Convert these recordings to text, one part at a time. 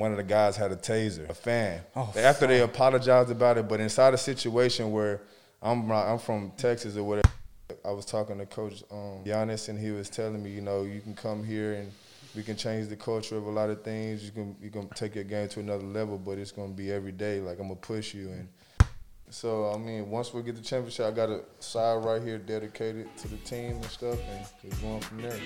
one of the guys had a taser, a fan. Oh, After they apologized about it, but inside a situation where I'm I'm from Texas or whatever, I was talking to Coach um, Giannis, and he was telling me, you know, you can come here and we can change the culture of a lot of things. You can you can take your game to another level, but it's gonna be every day. Like I'm gonna push you and. So I mean, once we get the championship, I got a side right here dedicated to the team and stuff, and just going from there.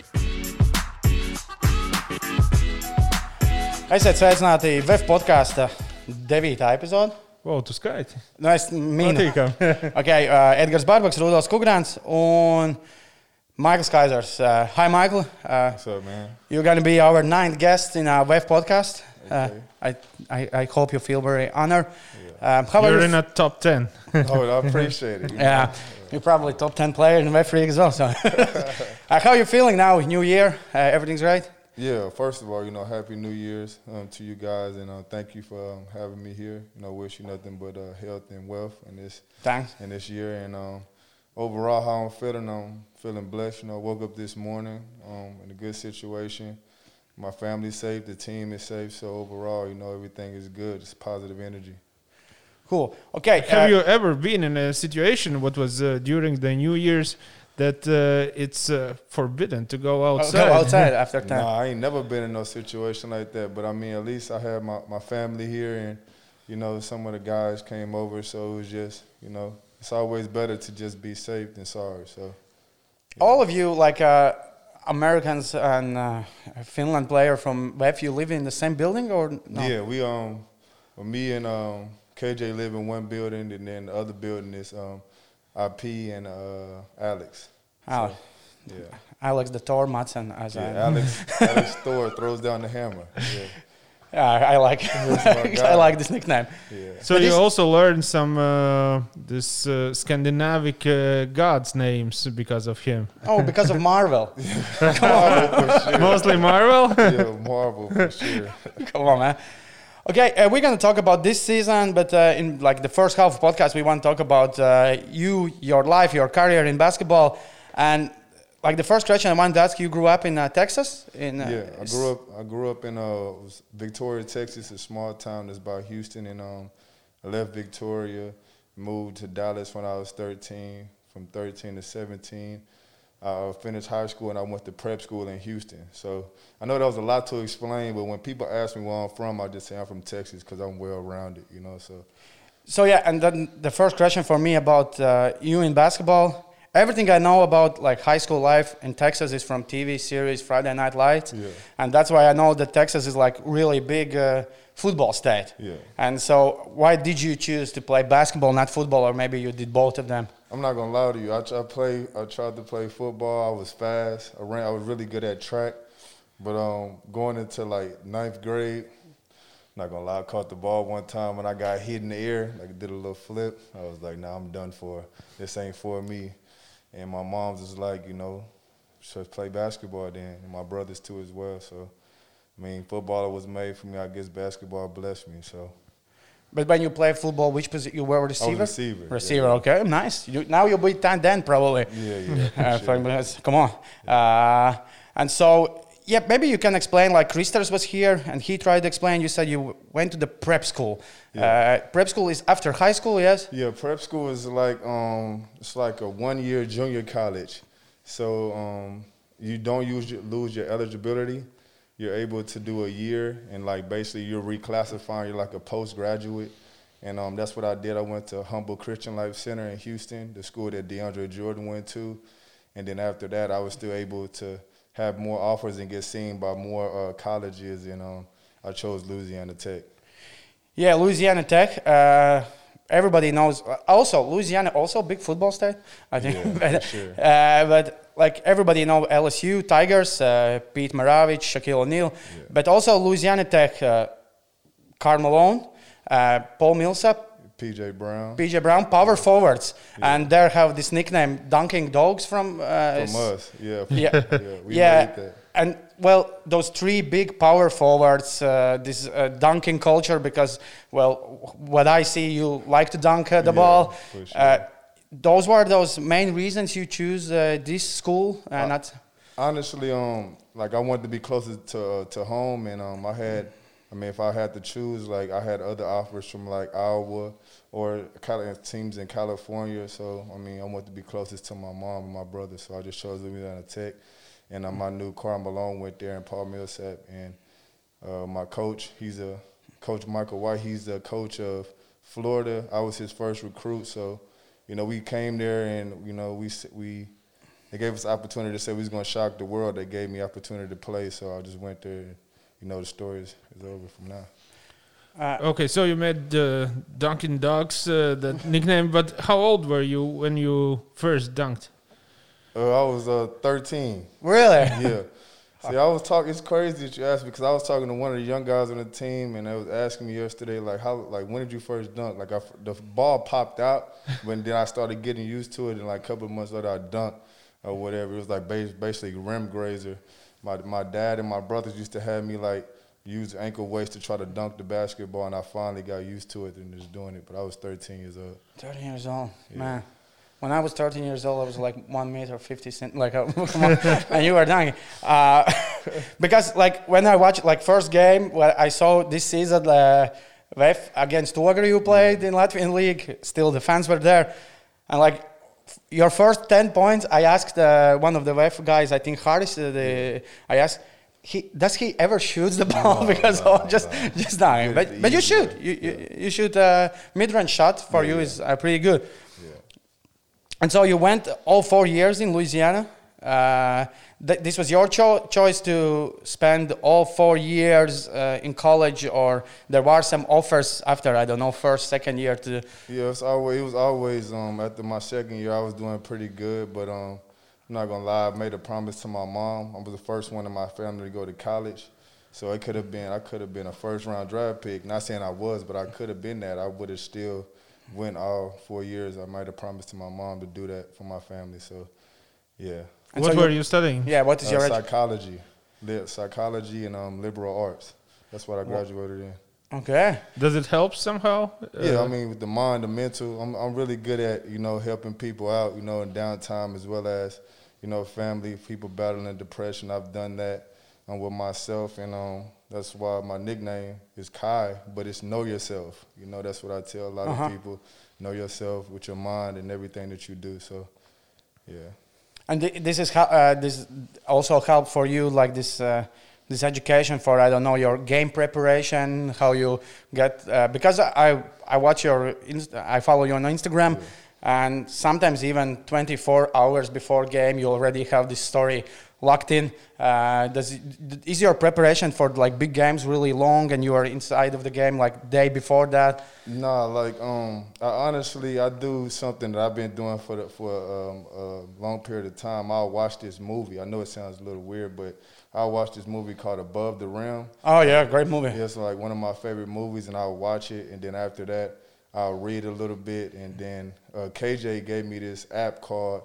Esiet sveicināti VF podkāstu 9. epizode. Wow, tu skaiti. Nu, es minu, Patīkam. okay, uh, Edgars Barbaks, Rudolf Kungrāns un Maikls Kaisers. Uh, hi, Michael. Uh, What's up, man? you're going to be our ninth guest in our VF podcast. Uh, Okay. I, I, I hope you feel very honored. Um, how are You're you? in a top 10. Oh, I appreciate it. you know. Yeah, you're probably top 10 player in VF League as well. So, uh, how are you feeling now? New year, uh, everything's right? Yeah, first of all, you know, happy New Year's um, to you guys, and uh, thank you for um, having me here. You know, wish you nothing but uh, health and wealth in this Thanks. in this year. And um, overall, how I'm feeling, I'm feeling blessed. You know, woke up this morning um, in a good situation. My family's safe, the team is safe. So overall, you know, everything is good. It's positive energy. Cool. Okay. Have uh, you ever been in a situation, what was uh, during the New Year's, that uh, it's uh, forbidden to go outside? Go outside after 10. Nah, I ain't never been in no situation like that. But I mean, at least I had my, my family here, and you know, some of the guys came over, so it was just, you know, it's always better to just be safe than sorry. So All of you, like uh, Americans and uh, Finland player from VEF, you live in the same building or no? yeah, we um, well, me and um, KJ live in one building, and then the other building is um, IP and uh, Alex. Oh, Yeah, Alex the Thor Madsen, as yeah. I, Alex Alex Thor throws down the hammer. Yeah, yeah, I like. I like this nickname. yeah. So But you also learned some uh, this uh, Scandinavic uh, gods names because of him. Oh, because of Marvel. Marvel for sure. Mostly Marvel. Yeah, Marvel for sure. Come on, man. Okay, uh, we're gonna talk about this season, but uh, in like the first half of podcast, we want to talk about uh, you, your life, your career in basketball, and like the first question I wanted to ask you: grew up in uh, Texas? In uh, Yeah, I grew up. I grew up in uh, Victoria, Texas, a small town that's by Houston, and um, I left Victoria, moved to Dallas when I was 13. From 13 to 17, I finished high school and I went to prep school in Houston. So I know that was a lot to explain, but when people ask me where I'm from, I just say I'm from Texas because I'm well rounded, you know. So So yeah, and then the first question for me about uh, you in basketball. Everything I know about like high school life in Texas is from TV series Friday Night Lights, Yeah. and that's why I know that Texas is like really big uh, football state. Yeah. And so, why did you choose to play basketball, not football, or maybe you did both of them? I'm not gonna lie to you. I, I play. I tried to play football. I was fast. I ran. I was really good at track. But um, going into like ninth grade, not gonna lie, I caught the ball one time and I got hit in the air. Like did a little flip. I was like, Nah, I'm done for. This ain't for me. And my mom's was like, you know, just play basketball then. And my brothers too as well. So, I mean, football was made for me. I guess basketball blessed me. So But when you play football, which position you were a receiver? receiver, Receiver. yeah. Okay, nice. You, now you'll be tight end probably. yeah, yeah. Uh, sure. Come on. Uh, and so, yeah, maybe you can explain. Like Christers was here, and he tried to explain. You said you went to the prep school. Uh, prep school is after high school, yes. Yeah, prep school is like um, it's like a one year junior college. So um, you don't use your, lose your eligibility. You're able to do a year, and like basically you're reclassifying. You're like a postgraduate, and um, that's what I did. I went to Humble Christian Life Center in Houston, the school that DeAndre Jordan went to, and then after that, I was still able to have more offers and get seen by more uh, colleges, and um, I chose Louisiana Tech. Yeah, Louisiana Tech. Uh, everybody knows. Also, Louisiana also big football state. I think. Yeah, but, sure. uh, but like everybody know LSU Tigers, uh, Pete Maravich, Shaquille O'Neal, but also Louisiana Tech, uh, Karl Malone, uh, Paul Millsap, PJ Brown. PJ Brown, power forwards, and they have this nickname "Dunking Dogs" from uh, From us, yeah. Yeah, yeah, we yeah, that. and well, those three big power forwards, uh, this uh, dunking culture, because well, what I see, you like to dunk uh, the Yeah, ball. for sure. Those were those main reasons you choose uh, this school, uh, Uh, not Honestly, um, like I wanted to be closer to uh, to home, and um, I had I mean, if I had to choose, like I had other offers from like Iowa or teams in California. So I mean, I wanted to be closest to my mom and my brother. So I just chose Louisiana Tech, and uh, my new Karl Malone went there, and Paul Millsap, and uh, my coach. He's a coach Michael White. He's the coach of Florida. I was his first recruit. So you know, we came there, and you know, we we they gave us the opportunity to say we was going to shock the world. They gave me opportunity to play, so I just went there. And, you know, the story is, is over from now. Uh, Okay, so you made the Dunkin' Dogs uh, that nickname, but how old were you when you first dunked? Uh, I was uh, 13. really? Yeah. See, I was talking. It's crazy that you asked me because I was talking to one of the young guys on the team, and they was asking me yesterday, like, how, like, when did you first dunk? Like, I, the ball popped out, but then I started getting used to it, and like a couple of months later, I dunked or whatever. It was like basically rim grazer. My my dad and my brothers used to have me like use ankle weights to try to dunk the basketball, and I finally got used to it and just doing it. But I was 13 years old. 13 years old, Yeah. man. When I was 13 years old, I was like one meter 50 cent, like, and you were dying. Uh, because like when I watched like first game, where I saw this season, uh, VEF against Tuogri you played in Latvian league. Still, the fans were there, and like your first 10 points, I asked uh, one of the VEF guys, I think Harris, uh, the, I asked. He, does he ever shoots the ball No, because no, oh, just no. just dying? But but you shoot you you, Yeah. you shoot uh, mid range shot for Yeah, you yeah. is uh, pretty good. And so you went all four years in Louisiana. Uh, th- this was your cho- choice to spend all four years uh, in college, or there were some offers after I don't know first, second year to. Yeah, it's always, it was always um, after my second year, I was doing pretty good, but um, I'm not gonna lie, I made a promise to my mom. I was the first one in my family to go to college, so it could have been I could have been a first round draft pick. Not saying I was, but I could have been that. I would have still went all four years. I might have promised to my mom to do that for my family. So, yeah. And what so were you- you studying? Yeah, what is Uh, your? edu- psychology, Lit- psychology and um, liberal arts. That's what I graduated in. okay. Does it help somehow? Yeah, Uh, I mean, with the mind, the mental, I'm I'm really good at you know helping people out, you know, in downtime as well as you know family, people battling depression. I've done that um, with myself, and um, that's why my nickname is Kai, but it's know yourself. You know, that's what I tell a lot Uh-huh. of people: know yourself with your mind and everything that you do. So, yeah. And thi- this is how uh, this also help for you, like this uh, this education for I don't know your game preparation, how you get uh, because I I watch your Inst- I follow you on Instagram, and sometimes even 24 hours before game you already have this story locked in. Uh, does is your preparation for like big games really long, and you are inside of the game like day before that? Nah, like um, I honestly I do something that I've been doing for the, for um, a long period of time. I'll watch this movie. I know it sounds a little weird, but I'll watch this movie called Above the Rim. Oh yeah, great movie. Yeah, it's like one of my favorite movies, and I'll watch it, and then after that, I'll read a little bit, and then uh, KJ gave me this app called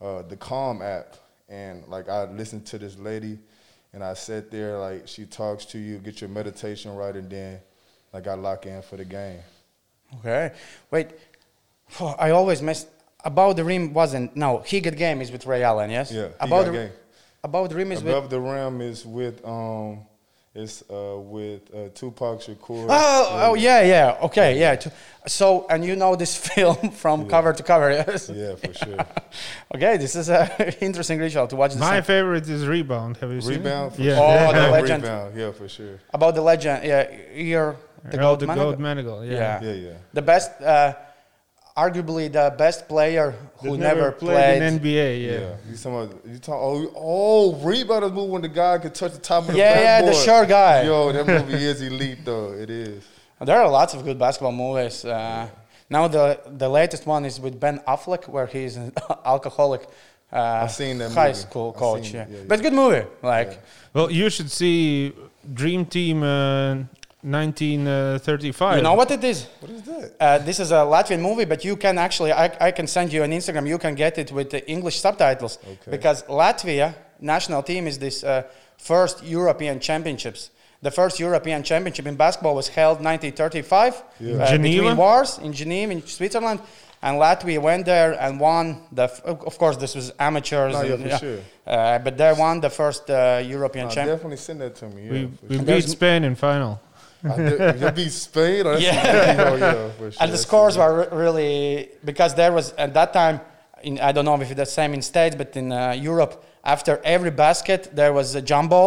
uh, the Calm app, and like I listened to this lady, and I sat there like she talks to you, get your meditation right, and then like I lock in for the game. Okay. Wait. Oh, I always miss. About the rim wasn't. No, He Got Game is with Ray Allen. Yes. Yeah, About got the game. about the rim is with. Above the Rim is with um, it's uh with uh, Tupac Shakur. Oh, oh yeah, yeah. Okay, yeah. So, and you know this film from Yeah. cover to cover, yes? Yeah, for sure. Okay, this is a interesting ritual to watch. The My same- favorite is Rebound. Have you seen Rebound. it? Yeah. Sure. Oh, the legend. Rebound. Yeah, for sure. about the legend. Yeah, you're the Oh, goat the gold medical. Yeah. Yeah. Yeah, yeah. The best, uh, arguably the best player who That never, played. in NBA. Yeah. Yeah. You talking you talk oh oh rebound is movie when the guy could touch the top of the Yeah, yeah, the backboard. short guy. Yo, that movie is elite though. It is. There are lots of good basketball movies. Uh, now the the latest one is with Ben Affleck, where he's an alcoholic. Uh, I've seen high movie. school I've coach. seen yeah. it, yeah, but good movie. Like Well, you should see Dream Team uh, 1935. you know what it is? What is that? Uh, this is a Latvian movie, but you can actually I, I can send you an Instagram. You can get it with the English subtitles Okay. because Latvia national team is this uh, first European championships. The first European championship in basketball was held 1935 Yeah. uh, between wars in Geneva in Switzerland, and Latvia went there and won the. f- Of course, this was amateurs. No, yeah, and, for sure. uh, but they won the first uh, European No, champion. definitely send that to me. Yeah, we we sure. beat Spain in final. I you beat Spain. Yeah. oh, yeah, sure. and the scores it. were re- really because there was at that time in I don't know if it's the same in states but in uh, Europe after every basket there was a jumbo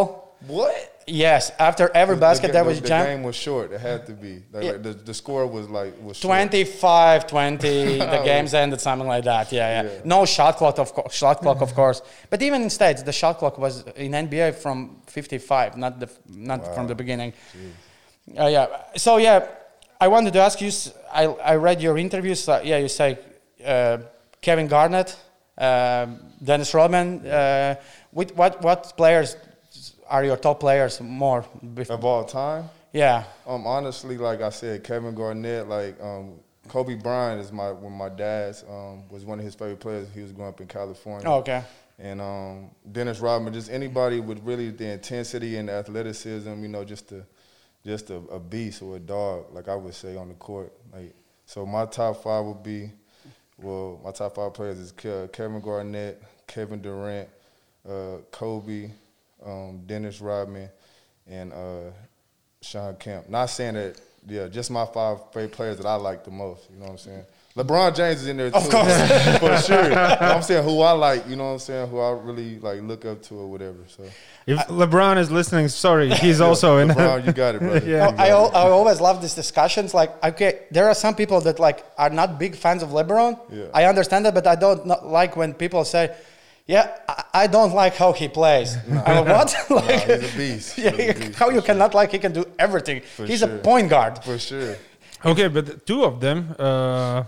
what? Yes after every basket the, there the- was the jump game was short. It had to be. Like, Yeah. the, the score was like was 25 20 the games ended something like that. Yeah, yeah. Yeah. no shot clock of course shot clock of course. But even in states the shot clock was in NBA from 55 not the not from the beginning. Uh, yeah. So yeah I wanted to ask you I I read your interviews uh, yeah you say uh, Kevin Garnett um Dennis Rodman uh, with what what players are your top players more bef- of all time. yeah Um, honestly, like I said, Kevin Garnett, like um, Kobe Bryant is my when my dad's um, was one of his favorite players. He was growing up in California. oh, okay And um, Dennis Rodman, just anybody with really the intensity and the athleticism, you know, just a just a, a beast or a dog, like I would say on the court. Like so, my top five would be, well, my top five players is Kevin Garnett, Kevin Durant, uh, Kobe, um, Dennis Rodman, and uh, Sean Kemp. Not saying that, yeah, just my five favorite players that I like the most. You know what I'm saying? LeBron James is in there too, Of course. for sure. But I'm saying who I like. You know what I'm saying? Who I really like look up to or whatever. So If LeBron is listening, sorry, he's also in. LeBron, you got it, brother. Yeah. You I, got I, it. I always love these discussions. Like, okay, there are some people that like are not big fans of LeBron. Yeah. I understand that, but I don't not like when people say, "Yeah, I, I don't like how he plays." I'm like, what? Nah, like, he's a beast. yeah, He's a beast, how you sure. cannot like he can do everything. For He's a point guard. For sure. Okay, but two of them, uh,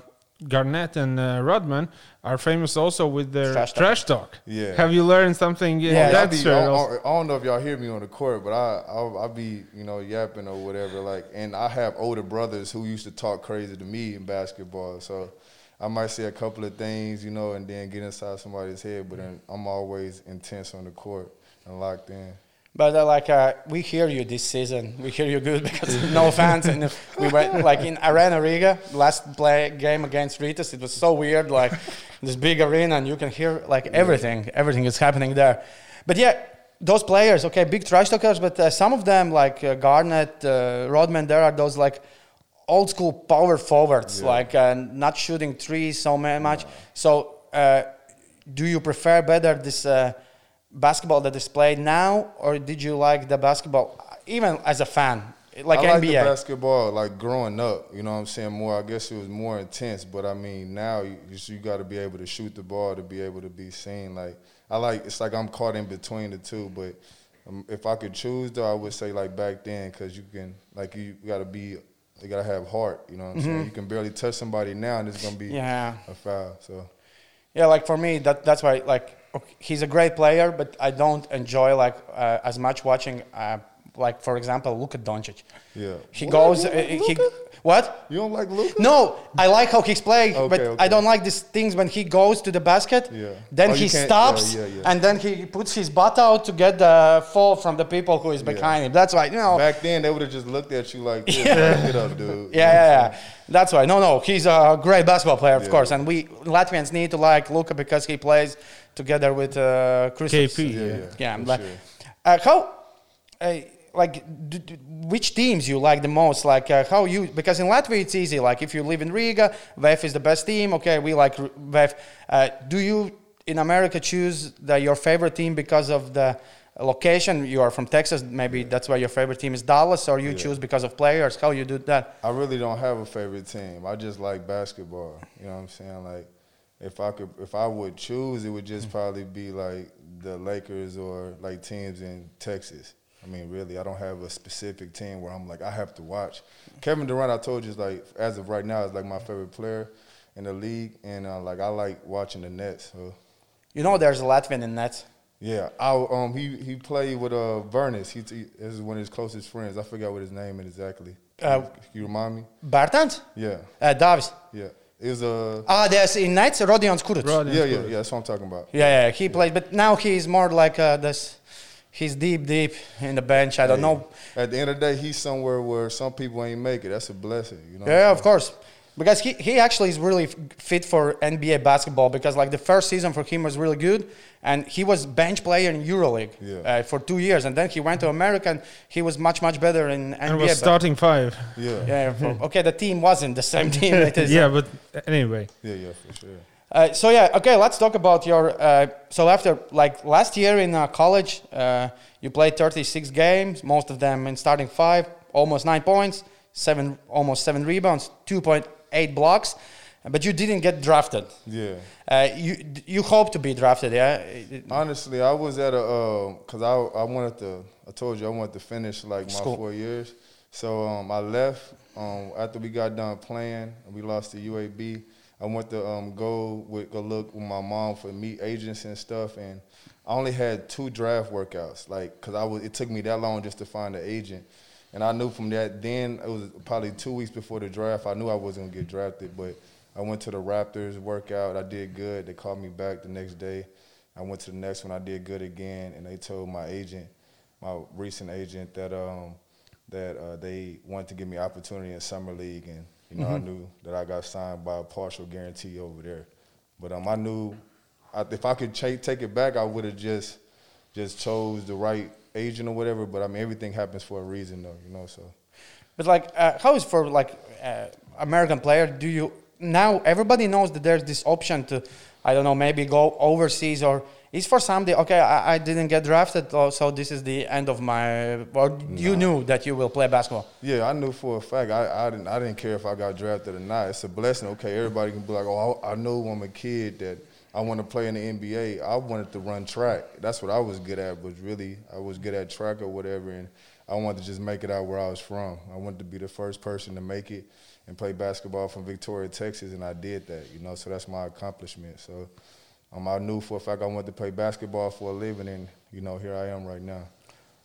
Garnett and uh, Rodman, are famous also with their Trash trash talk. talk. Yeah. Have you learned something in Yeah, I, that be, I. I, I don't know if y'all hear me on the court, but I I'll, I'll be you know yapping or whatever. Like, and I have older brothers who used to talk crazy to me in basketball, so I might say a couple of things, you know, and then get inside somebody's head. But then I'm always intense on the court and locked in. But uh, like uh, we hear you this season, we hear you good because no fans, and if we went like in Arena Riga last play game against Rytas. It was so weird, like this big arena, and you can hear like everything, everything is happening there. But yeah, those players, okay, big trash talkers, but uh, some of them like uh, Garnett, uh, Rodman, there are those like old school power forwards, Yeah. like uh, not shooting threes so much. So, uh, do you prefer better this uh, basketball that is played now, or did you like the basketball even as a fan, like I like NBA? the basketball, like growing up. You know what I'm saying? More, I guess it was more intense. But I mean, now you you, you got to be able to shoot the ball to be able to be seen. Like I like, it's like I'm caught in between the two. But um, if I could choose, though, I would say like back then, because you can, like you, got to be, you got to have heart. You know what I'm saying? You can barely touch somebody now, and it's gonna be Mm-hmm. Yeah. a foul. So Yeah, like for me, that that's why like okay, he's a great player, but I don't enjoy like uh, as much watching. Uh, like for example, Luka Doncic. yeah, He What? goes. Uh, he Luka? What? You don't like Luka? No, I like how he's playing, but Okay, I don't like these things when he goes to the basket. Yeah. Then Oh, he stops, yeah, yeah, yeah. and then he puts his butt out to get the fall from the people who is behind him. That's why, you know. Back then, they would have just looked at you like, this, get up, dude. Yeah, yeah, yeah. That's why. No, no, he's a great basketball player, of Yeah. course, and we Latvians need to like Luka because he plays together with uh, Kristaps. KP. Yeah, yeah. Yeah, I'm for like, sure. uh, how, uh, like, d- d- which teams you like the most? Like, uh, how you? Because in Latvia it's easy. Like, if you live in Riga, VEF is the best team. Okay, we like VEF. Uh, do you in America choose the, your favorite team because of the location? You are from Texas, maybe that's why your favorite team is Dallas, or you Yeah. choose because of players? How you do that? I really don't have a favorite team. I just like basketball. You know what I'm saying? Like, if I could, if I would choose, it would just probably be like the Lakers or like teams in Texas. I mean, really, I don't have a specific team where I'm like I have to watch. Kevin Durant, I told you, is like as of right now, is like my favorite player in the league, and uh, like I like watching the Nets. So You know, there's a Latvian in Nets. yeah, I um he he played with uh Vernus. He, he this is one of his closest friends. I forgot what his name is exactly. Uh, Can you remind me? Bertans? Yeah, Uh, Davis. yeah. It was uh Ah, there's in Nets, Rodions Kurucs. Rodion Yeah, yeah, yeah. That's what I'm talking about. Yeah, yeah, he plays, but now he's more like uh, this. He's deep, deep in the bench. I don't know. At the end of the day, he's somewhere where some people ain't make it. That's a blessing, you know. Yeah, of course. because he, he actually is really fit for NBA basketball because like the first season for him was really good and he was bench player in EuroLeague Yeah. uh, for two years and then he went to America and he was much much better in NBA. And was but- starting five. Yeah. yeah, for- okay, the team wasn't the same team. it is. yeah, but anyway. Yeah, yeah, for sure. Uh, so yeah, okay. Let's talk about your. Uh, so after like last year in uh, college, uh, you played 36 games, most of them in starting five, almost nine points, seven, almost seven rebounds, 2.8 blocks, but you didn't get drafted. Yeah. Uh, you you hope to be drafted, yeah? Honestly, I was at a um, cause I I wanted to. I told you I wanted to finish like my School. four years. So um, I left um, after we got done playing. and We lost to UAB. I went to um, go with go look with my mom for meet agents and stuff, and I only had two draft workouts. Like, cause I was it took me that long just to find an agent, and I knew from that then it was probably two weeks before the draft. I knew I wasn't gonna get drafted, but I went to the Raptors workout. I did good. They called me back the next day. I went to the next one. I did good again, and they told my agent, my recent agent, that um that uh, they wanted to give me opportunity in summer league, and you know I knew that I got signed by a partial guarantee over there. But um I knew I, if I could cha- take it back, I would have just just chose the right agent or whatever. But I mean everything happens for a reason, though, you know. So But like, uh, how is for like uh, American player? Do you now everybody knows that there's this option to, I don't know, maybe go overseas or it's for somebody okay? I, I didn't get drafted, oh, so this is the end of my. Or you knew that you will play basketball. Yeah, I knew for a fact. I, I didn't I didn't care if I got drafted or not. It's a blessing. Okay, everybody can be like, oh, I, I know when I'm a kid that I want to play in the NBA. I wanted to run track. That's what I was good at. Was really I was good at track or whatever, and I wanted to just make it out where I was from. I wanted to be the first person to make it and play basketball from Victoria, Texas, and I did that. You know, so that's my accomplishment. So. Um, I knew for a fact I wanted to play basketball for a living, and you know, here I am right now.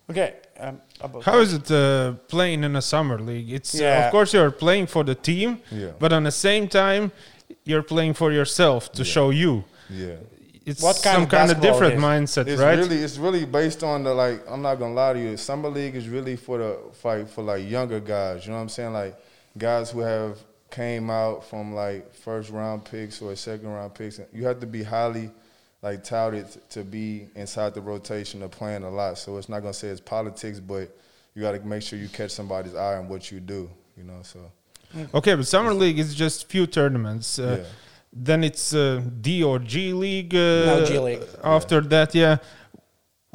Okay. Um, How is it uh, playing in a summer league? It's uh, Yeah. of course you're playing for the team, Yeah. but on the same time you're playing for yourself to Yeah. show you. Yeah. It's What kind some of kind of different it is? mindset, It's right? really it's really based on the like I'm not gonna lie to you. Summer league is really for the fight for like younger guys. You know what I'm saying? Like guys who have came out from like first round picks or second round picks. You have to be highly like touted to be inside the rotation of playing a lot. So it's not gonna say it's politics, but you got to make sure you catch somebody's eye on what you do. You know, so Okay, but summer league is just few tournaments. Uh, yeah. Then it's uh, D or G League. Uh, No, G League. After that, yeah.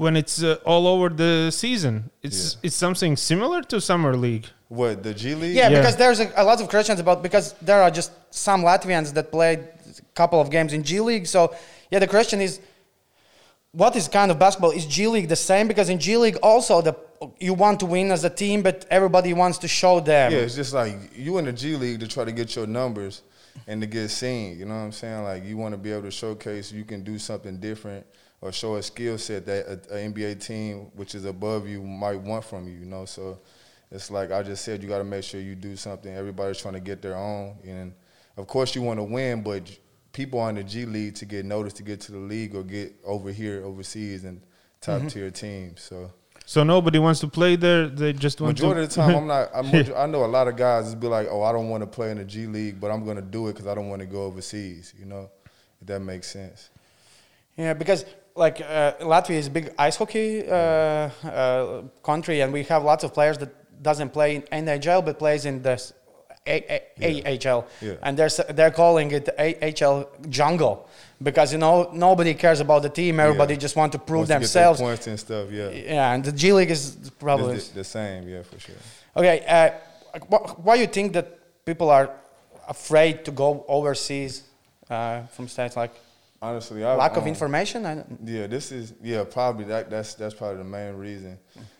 When it's uh, all over the season, it's Yeah. it's something similar to summer league. What the G League? Yeah, Yeah. because there's a, a lot of questions about because there are just some Latvians that played a couple of games in G League. So yeah, the question is, what is kind of basketball? Is G League the same? Because in G League also the you want to win as a team, but everybody wants to show them. Yeah, it's just like you in the G League to try to get your numbers and to get seen. You know what I'm saying? Like you want to be able to showcase you can do something different or show a skill set that a, a NBA team, which is above you, might want from you. You know, so it's like I just said, you got to make sure you do something. Everybody's trying to get their own, and of course you want to win, but people are in the G League to get noticed to get to the league or get over here overseas and top mm-hmm. tier teams. So. So nobody wants to play there. They just want Majority to. of the time, I'm not. I'm, I know a lot of guys just be like, "Oh, I don't want to play in the G League, but I'm going to do it because I don't want to go overseas." You know, if that makes sense. Yeah, because like uh, Latvia is a big ice hockey uh, uh, country, and we have lots of players that doesn't play in NHL but plays in the A- A- AHL, Yeah. and they're they're calling it AHL jungle because you know nobody cares about the team. Everybody Yeah. just want to prove Once you get their themselves. points and stuff. Yeah, Yeah, and the G League is probably the, the same. Yeah, for sure. okay. Uh, wh- why you think that people are afraid to go overseas uh, from states like Honestly, I, lack of um, information? I don't, Yeah, this is yeah probably that that's that's probably the main reason.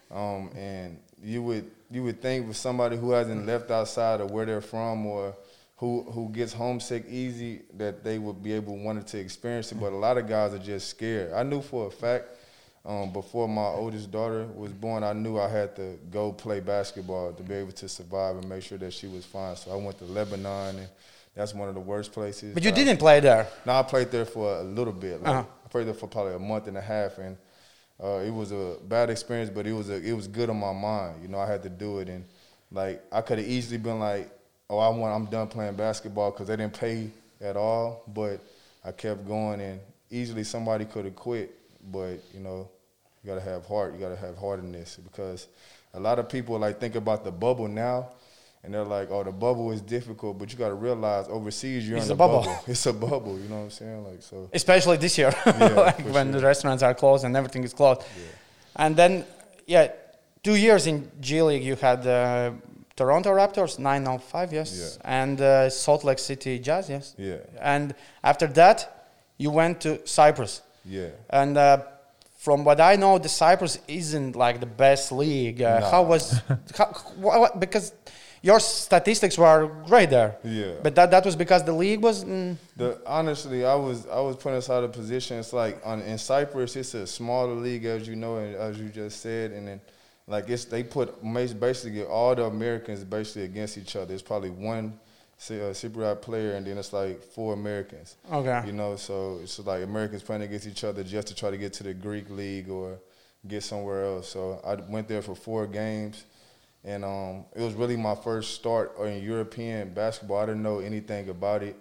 Um, and you would you would think with somebody who hasn't left outside of where they're from or who who gets homesick easy that they would be able wanted to experience it. But a lot of guys are just scared. I knew for a fact um, before my oldest daughter was born, I knew I had to go play basketball to be able to survive and make sure that she was fine. So I went to Lebanon and. That's one of the worst places. but you didn't play there. no, I played there for a little bit. Like, Uh-huh. I played there for probably a month and a half, and uh, it was a bad experience, but it was a, it was good on my mind. You know, I had to do it, and like I could have easily been like, oh, I want, I'm done playing basketball because they didn't pay at all. But I kept going, and easily somebody could have quit. But you know, you gotta have heart. You gotta have heart in this because a lot of people like think about the bubble now. And they're like, "Oh, the bubble is difficult," but you got to realize overseas you're It's in a the bubble. bubble. It's a bubble. You know what I'm saying? Like so. especially this year, Yeah, like when sure. the restaurants are closed and everything is closed. And then, yeah, two years in G League, you had uh, Toronto Raptors, 905, yes, Yeah. and uh, Salt Lake City Jazz, yes. Yeah. And after that, you went to Cyprus. Yeah. And uh, from what I know, the Cyprus isn't like the best league. Uh, Nah. How was, how, because your statistics were great there. Yeah. But that, that was because the league was. Mm, The honestly, I was I was put inside a position. It's like on in Cyprus, it's a smaller league, as you know, and as you just said, and then like it's they put basically all the Americans basically against each other. It's probably one uh, Cypriot player, and then it's like four Americans. Okay. You know, so it's like Americans playing against each other just to try to get to the Greek league or get somewhere else. So I went there for four games, and um, it was really my first start in European basketball. I didn't know anything about it,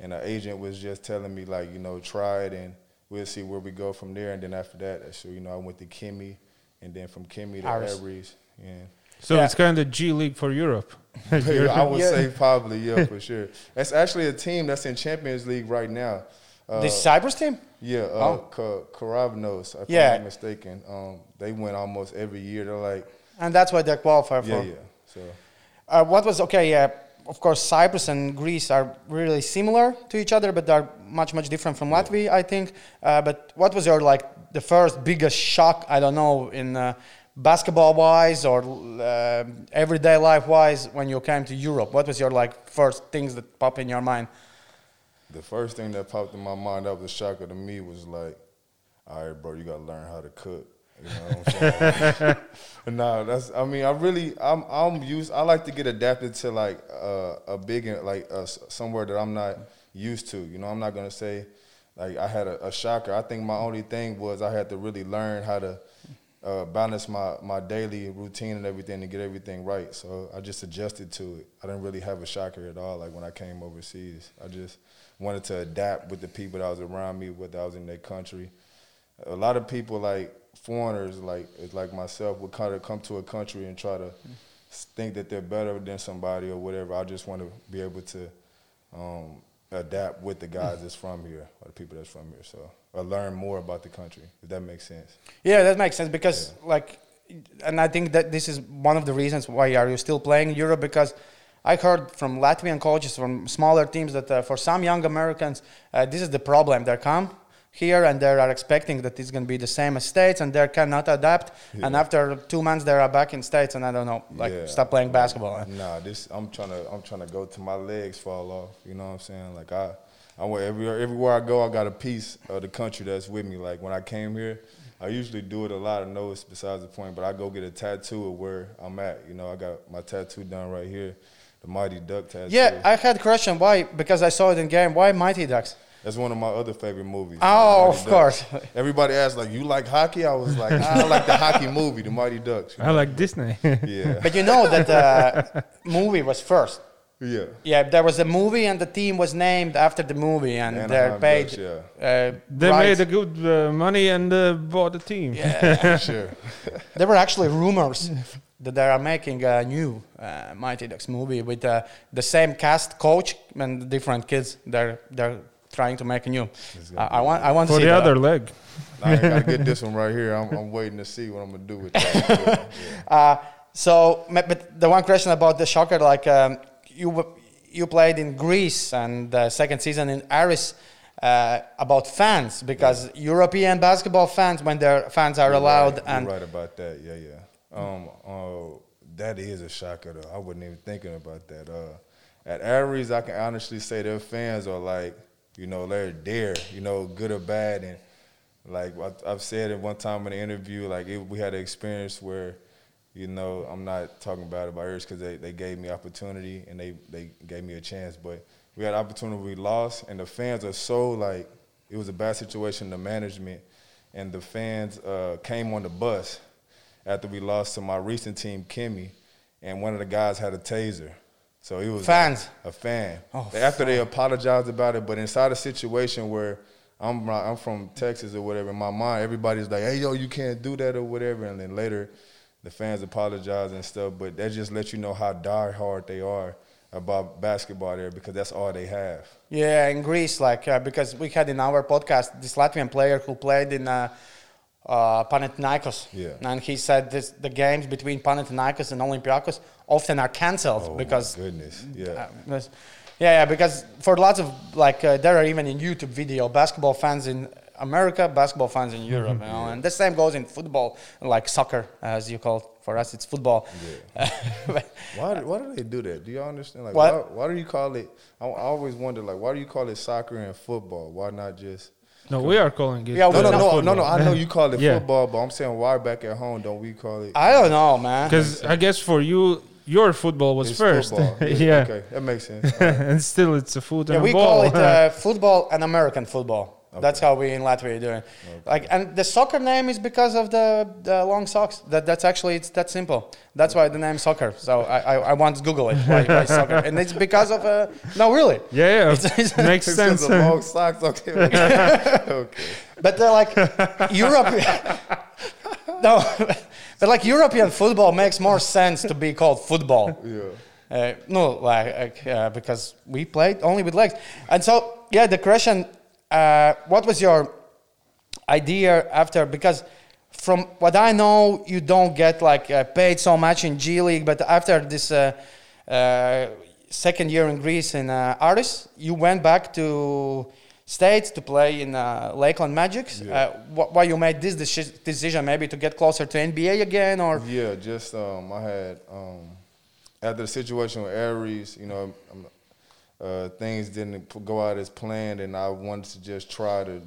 and the agent was just telling me like, you know, try it, and we'll see where we go from there. And then after that, so you know, I went to Kimmy, and then from Kimmy to Aris. Aries. Yeah. So Yeah. it's kind of G League for Europe. I would Yeah. say probably, yeah, for sure. That's actually a team that's in Champions League right now. Uh, the Cyprus team? Yeah, uh, Oh. Ka- Keravnos, if Yeah. I'm not mistaken. Um, they win almost every year. They're like, And that's why they qualify for. yeah, yeah. So Uh, what was okay? Yeah, of course, Cyprus and Greece are really similar to each other, but they're much much different from Latvia, I think. Uh, but what was your like the first biggest shock? I don't know in uh, basketball wise or uh, everyday life wise when you came to Europe. What was your like first things that pop in your mind? the first thing that popped in my mind that was a shocker to me was like, all right, bro, you gotta learn how to cook. You know no, that's. I mean, I really, I'm, I'm used. I like to get adapted to like uh, a big, like uh, somewhere that I'm not used to. You know, I'm not gonna say like I had a, a shocker. I think my only thing was I had to really learn how to uh, balance my my daily routine and everything to get everything right. So I just adjusted to it. I didn't really have a shocker at all. Like when I came overseas, I just wanted to adapt with the people that was around me, whether I was in their country. A lot of people like foreigners, like like myself, would kind of come to a country and try to think that they're better than somebody or whatever. I just want to be able to um, adapt with the guys that's from here or the people that's from here. So or learn more about the country, if that makes sense. Yeah, that makes sense because like, and I think that this is one of the reasons why are you still playing in Europe because I heard from Latvian coaches from smaller teams that uh, for some young Americans uh, this is the problem. They come here and they are expecting that it's going to be the same as states and they cannot adapt. And after two months they are back in states and I don't know, like Yeah. stop playing basketball. Nah, this I'm trying to I'm trying to go to my legs fall off. You know what I'm saying? Like I, I went everywhere everywhere I go, I got a piece of the country that's with me. Like when I came here, I usually do it a lot. I know it's besides the point, but I go get a tattoo of where I'm at. You know, I got my tattoo done right here, the Mighty Duck tattoo. Yeah, I had a question why because I saw it in game. Why Mighty Ducks? That's one of my other favorite movies. Oh, Mighty of Ducks. course. Everybody asked like, "You like hockey?" I was like, "I like the hockey movie, the Mighty Ducks." you I know? like Disney. Yeah, But you know that uh, movie was first. yeah. Yeah, there was a movie and the team was named after the movie and Anaheim they're paid. Ducks, yeah. uh, they rights. made a good uh, money and uh, bought the team. Yeah. sure. there were actually rumors that they are making a new uh, Mighty Ducks movie with uh, the same cast, coach, and different kids. They're they're trying to make a new. I, I want I want to For see the that. other leg. I ain't gotta get this one right here. I'm, I'm waiting to see what I'm gonna do with that. Yeah. Uh, so, but the one question about the shocker, like um, you you played in Greece and the second season in Aris. Uh, about fans because European basketball fans when their fans are You're allowed right. and You're right about that. Yeah, yeah. Um, uh, that is a shocker though. I wasn't even thinking about that. Uh, at Aris, I can honestly say their fans are like, you know, they're there, you know, good or bad, and like I've said it one time in an interview, like it, we had an experience where, you know, I'm not talking about Aris because they, they gave me opportunity and they they gave me a chance, but we had opportunity we lost, and the fans are so like it was a bad situation. The management and the fans uh, came on the bus after we lost to my recent team, Kimmy, and one of the guys had a taser. So he was Fans. a fan. Oh, After they apologized about it, but inside a situation where I'm I'm from Texas or whatever, in my mind everybody's like, "Hey, yo, you can't do that" or whatever, and then later the fans apologize and stuff. But that just lets you know how die hard they are about basketball there because that's all they have. Yeah, in Greece, like uh, because we had in our podcast this Latvian player who played in uh, uh, Panathinaikos, Yeah. and he said this, the games between Panathinaikos and Olympiacos often are cancelled Oh because goodness, yeah. Uh, yeah, yeah, because for lots of like uh, there are even in YouTube video basketball fans in America, basketball fans in Europe, you know, and the same goes in football, like soccer, as you call it. For us, it's football. Why, why do they do that? Do y'all understand? Like, why, why do you call it? I, I always wonder, like, why do you call it soccer and football? Why not just? No, we are calling it. Yeah, we- No, no, no, no, no. I know you call it Yeah. football, but I'm saying why back at home don't we call it? I don't know, man. Because I guess for you, your football was it's first. football. yeah. Okay, that makes sense. All right. and still, it's a football. Yeah, we ball. call it uh, football and American football. That's how we in Latvia do it. Like, and the soccer name is because of the, the long socks. That that's actually it's that simple. That's why the name soccer. So I I, I once Google it why, why soccer, and it's because of uh, no really. yeah, yeah. It's- it's- makes sense. a long socks. Okay. okay. But they're like Europe. no, but like European football makes more sense to be called football. Yeah. Uh, no, like uh, because we played only with legs, and so yeah, the question: uh, What was your idea after? Because from what I know, you don't get like uh, paid so much in G League, but after this uh, uh, second year in Greece in uh, Aris, you went back to States to play in uh, Lakeland Magics. Yeah. Uh, wh- why you made this deci- decision? Maybe to get closer to NBA again, or Yeah, just um, I had um, after the situation with Aris, you know, um, uh, things didn't go out as planned, and I wanted to just try to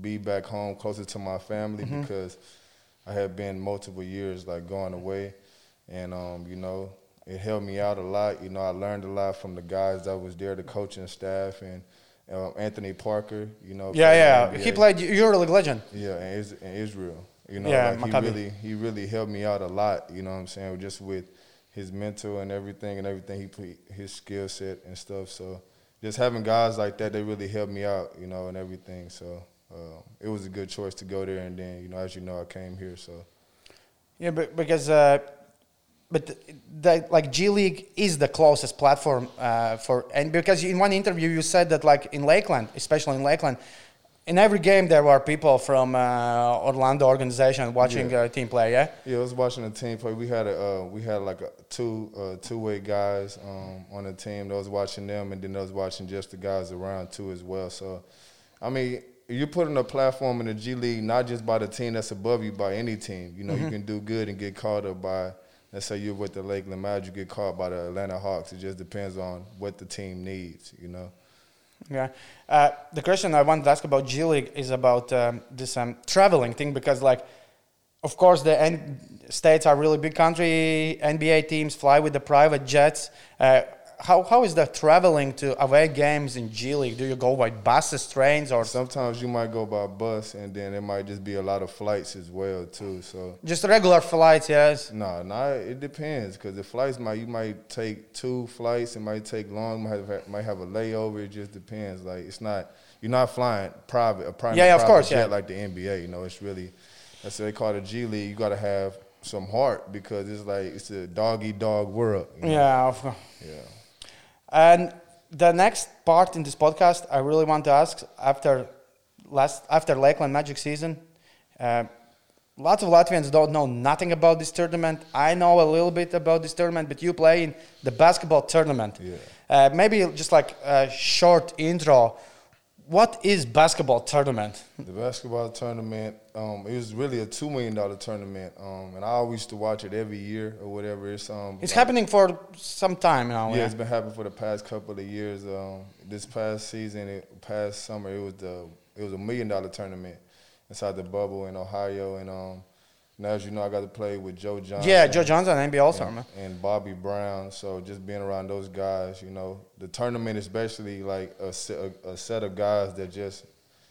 be back home closer to my family because I had been multiple years like going away, and um, you know, it helped me out a lot. You know, I learned a lot from the guys that was there, the coaching staff, and uh, Anthony Parker. You know, yeah, yeah, the he NBA. played EuroLeague legend. Yeah, and, Israel. You know, Yeah, like he really he really helped me out a lot, you know what I'm saying, just with his mental and everything and everything he put his skill set and stuff. So just having guys like that, they really helped me out, you know, and everything. So uh, it was a good choice to go there and then, you know, as you know, I came here, so Yeah, but because uh, but the, like G League is the closest platform uh, for and because in one interview you said that like in Lakeland, especially in Lakeland, in every game there were people from uh, Orlando organization watching Yeah. uh, team play. Yeah. Yeah, I was watching the team play. We had a uh, we had like a two uh, two way guys um, on the team. that was watching them, and then I was watching just the guys around too as well. So, I mean, you're putting a platform in the G League not just by the team that's above you, by any team. You know, you can do good and get caught up by. Let's say you're with the Lakeland Magic, you get caught by the Atlanta Hawks. It just depends on what the team needs. You know. Yeah. Uh, the question I want to ask about G League is about um, this um, traveling thing because, like, of course, the N- states are really big country. NBA teams fly with the private jets. Uh, how how is the traveling to away games in G League? Do you go by buses, trains, or Sometimes you might go by bus, and then there might just be a lot of flights as well too. So just regular flights? Yes. No, no, it depends because the flights might you might take two flights. It might take long. Might have might have a layover. It just depends. Like it's not you're not flying private a private Yeah, yeah, of course, jet yeah. like the NBA. You know, it's really that's what they call it G League. You got to have some heart because it's like it's a dog eat dog world. you know? Yeah. Of course. yeah. And the next part in this podcast, I really want to ask after last after Lakeland Magic season. Uh, lots of Latvians don't know nothing about this tournament. I know a little bit about this tournament, but you play in the basketball tournament. Yeah. Uh, maybe just like a short intro. What is basketball tournament? The basketball tournament, um, it was really a two million dollar tournament, um, and I always used to watch it every year or whatever. It's um, It's like- happening for some time now. Yeah, yeah? it's been happening for the past couple of years. Um, this past season, it, past summer, it was the it was a million dollar tournament inside the bubble in Ohio, and um, now as you know, I got to play with Joe Johnson. Yeah, Joe Johnson, NBA All Star, and, man. and Bobby Brown. So just being around those guys, you know, the tournament is basically like a, a, a set of guys that just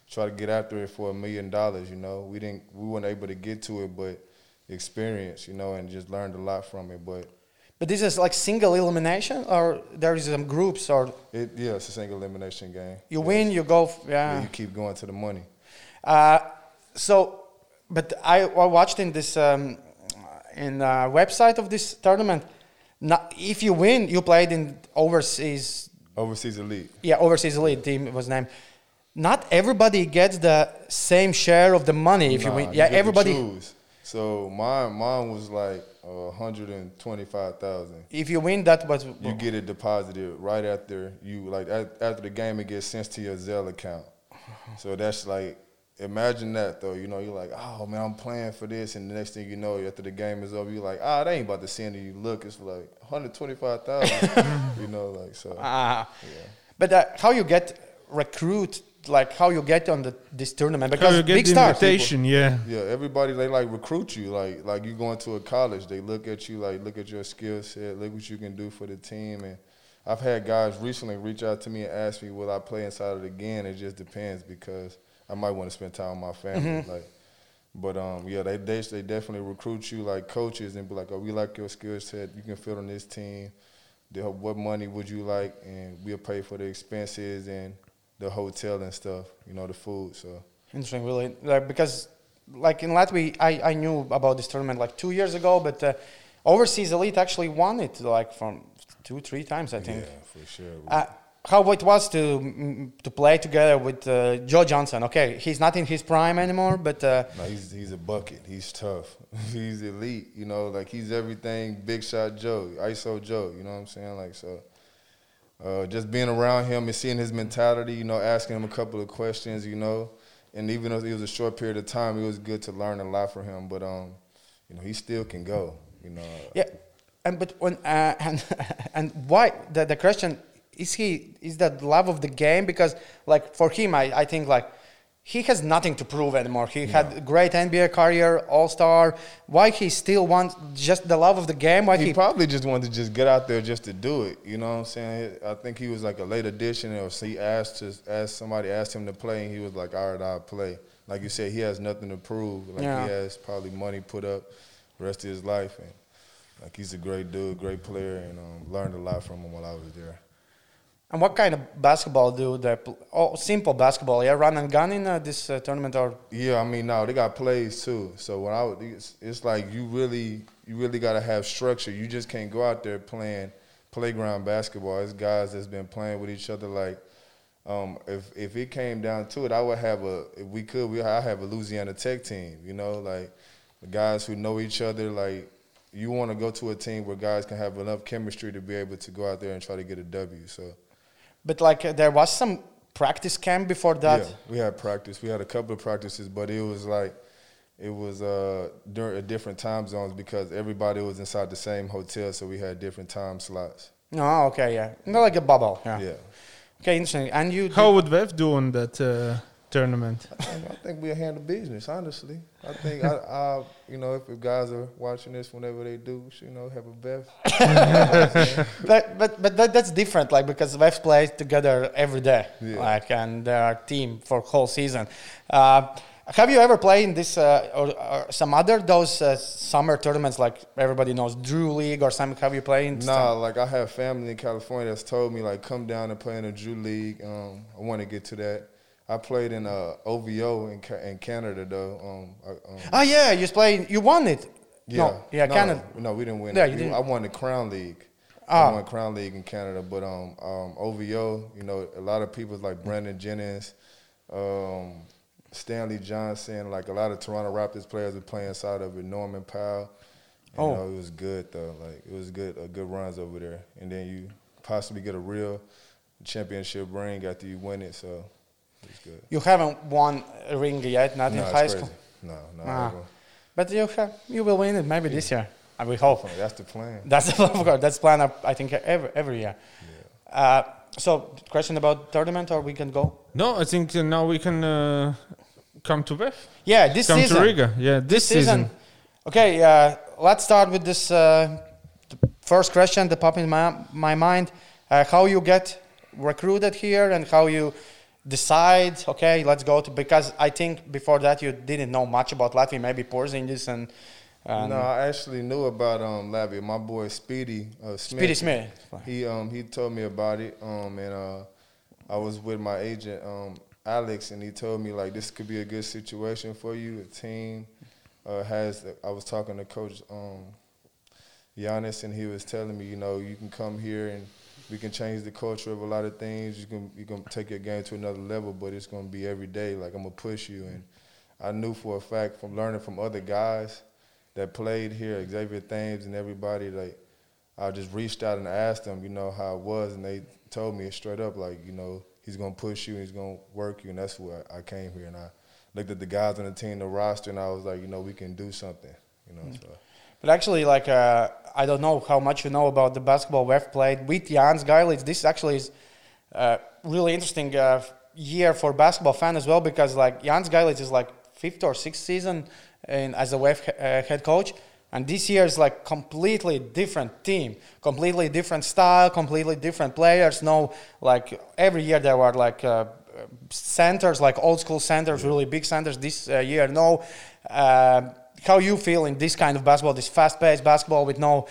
try to get after it for a million dollars. You know, we didn't, we weren't able to get to it, but experience, you know, and just learned a lot from it. But But this is like single elimination, or there is some groups, or It yeah, it's a single elimination game. you Yes. win, you go. Yeah, Yeah. you keep going to the money. Uh, so, but I, I watched in this um, in uh, website of this tournament. Not, if you win, you played in overseas. Overseas elite. Yeah, overseas elite team was named. Not everybody gets the same share of the money if you win. Yeah, to everybody. So mine, mine was like uh, hundred and twenty-five thousand. If you win, that was You get it deposited right after you like at- after the game. It gets sent to your Zelle account. So that's like imagine that though. You know, you're like, oh man, I'm playing for this, and the next thing you know, after the game is over, you're like, ah, they ain't about to send you. Look, it's like 125,000. you know, like so. Ah. Yeah. But uh, how you get recruit? Like how you get on the this tournament? Because you get big the stars. invitation? Yeah. Yeah, everybody they like recruit you. Like like you going to a college, they look at you like look at your skill set, look what you can do for the team. And I've had guys recently reach out to me and ask me, will I play inside of it again? It just depends because I might want to spend time with my family. Like, but um, yeah, they, they they definitely recruit you like coaches and be like, oh, we like your skill set. You can fit on this team. The, what money would you like? And we'll pay for the expenses and the hotel and stuff. You know, the food. So. Interesting, really, like, because like in Latvia, I, I knew about this tournament like two years ago, but uh, overseas elite actually won it like from two three times, I think. Yeah, for sure. Uh, how it was to to play together with uh, Joe Johnson? Okay, he's not in his prime anymore, but uh, No, he's he's a bucket. He's tough. he's elite. You know, like he's everything. Big shot Joe, ISO Joe. You know what I'm saying? Like so. Uh, just being around him and seeing his mentality, you know, asking him a couple of questions, you know, and even though it was a short period of time, it was good to learn a lot from him. But um, you know, he still can go. You know. yeah, and but when uh, and and why the the question is he is that love of the game because like for him I, I think like he has nothing to prove anymore. He had a great NBA career, All Star. Why he still wants just the love of the game? Why He, he? probably just wanted to just get out there just to do it. You know what I'm saying? I think he was like a late addition, or he asked to asked somebody asked him to play, and he was like, "All right, I'll play." Like you said, he has nothing to prove. Like Yeah. he has probably money put up the rest of his life, and like he's a great dude, great player, and um, learned a lot from him while I was there. And what kind of basketball do they? play? oh, simple basketball. Yeah, run and gun in uh, this uh, tournament or Yeah, I mean, no, they got plays too. So when I, would- it's, it's like you really, you really got to have structure. You just can't go out there playing playground basketball. It's guys that's been playing with each other. Like, um, if if it came down to it, I would have a, if we could, we I have a Louisiana Tech team. You know, like the guys who know each other. Like, you want to go to a team where guys can have enough chemistry to be able to go out there and try to get a W. So. But like uh, there was some practice camp before that. Yeah, we had practice. We had a couple of practices, but it was like it was uh, during different time zones because everybody was inside the same hotel, so we had different time slots. No, okay, yeah, not like a bubble. Yeah. Yeah, Okay, interesting. And you? How would VEF do on that uh, tournament? I think we'll handle business. Honestly, I think I, I, you know, if the guys are watching this, whenever they do, you know, have a bet. but but but that, that's different. Like because we've played together every day. Yeah. Like and they are team for whole season. Uh, have you ever played in this uh, or, or some other those uh, summer tournaments like everybody knows Drew League or something? Have you played? In Nah, like I have family in California that's told me like come down and play in a Drew League. Um, I want to get to that. I played in uh, OVO in, in Canada though. Um, I, um, Oh yeah, you played. You won it. No, yeah, no, Canada. No, we didn't win. Yeah, it. you didn't. I won the Crown League. Ah. I won Crown League in Canada, but um, um, OVO, you know, a lot of people like Brandon Jennings, um, Stanley Johnson, like a lot of Toronto Raptors players were playing inside of it. Norman Powell. You Oh. know, it was good though. Like it was good, a good runs over there, and then you possibly get a real championship ring after you win it. So it's good. You haven't won a ring yet, not in No, high it's school. crazy. No, no, Ah. But you have, you will win it maybe this year. I will hope. that's the plan. That's of course that's plan up. I think every every year. Uh, so question about tournament, or we can go. No, I think uh, now we can uh, come to VEF. Yeah, this Come season. to Riga. Yeah, this, season. Okay, uh, let's start with this uh, the first question that popped in my my mind. Uh, how you get recruited here and how you decide? Okay, let's go to because I think before that you didn't know much about Latvia, maybe Porzingis and And no, I actually knew about um Labby. My boy Speedy uh, Smith. Speedy Smith. He um he told me about it. Um and uh I was with my agent um Alex and he told me like this could be a good situation for you. A team uh, has. I was talking to Coach um Giannis and he was telling me, you know, you can come here and we can change the culture of a lot of things. You can you can take your game to another level, but it's gonna be every day. Like I'm gonna push you, and I knew for a fact from learning from other guys that played here, Xavier Thames and everybody. Like I just reached out and asked them, you know, how it was, and they told me straight up, like you know, he's gonna push you, he's gonna work you, and that's why I came here. And I looked at the guys on the team, the roster, and I was like, you know, we can do something, you know. Mm. So. But actually, like uh, I don't know how much you know about the basketball we've played with Jans Gailits. This actually is a really interesting uh, year for basketball fan as well because like Jans Gailits is like fifth or sixth season in, as a VEF uh, head coach. And this year is like completely different team, completely different style, completely different players. No, like every year there were like uh, centers, like old school centers, really big centers. This uh, year, no. Uh, how you feel in this kind of basketball, this fast-paced basketball with no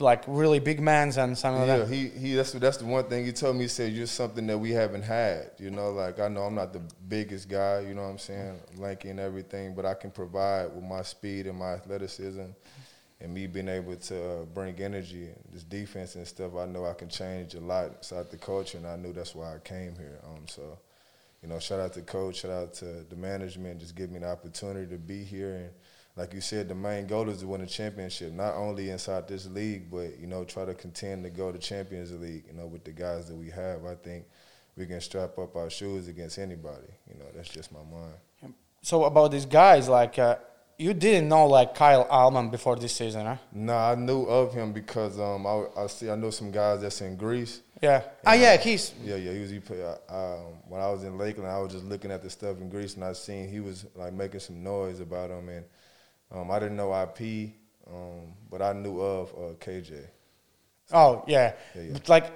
like really big mans and something yeah, like that? he he. That's that's the one thing he told me. He said you're something that we haven't had. You know, like I know I'm not the biggest guy. You know what I'm saying, lanky and everything, but I can provide with my speed and my athleticism, and me being able to uh, bring energy this defense and stuff. I know I can change a lot inside the culture, and I knew that's why I came here. Um, so, you know, shout out to coach, shout out to the management, just give me the opportunity to be here and like you said, the main goal is to win a championship, not only inside this league, but you know, try to contend to go to Champions League. You know, with the guys that we have, I think we can strap up our shoes against anybody. You know, that's just my mind. So about these guys, like uh, you didn't know like Kyle Allman before this season, huh? No, I knew of him because um, I, I see I know some guys that's in Greece. Yeah. Ah, yeah, he's Yeah, yeah, he was. He play, uh, um, when I was in Lakeland, I was just looking at the stuff in Greece, and I seen he was like making some noise about him, and um, I didn't know IP, um, but I knew of uh, KJ. Oh yeah. Yeah, yeah. But like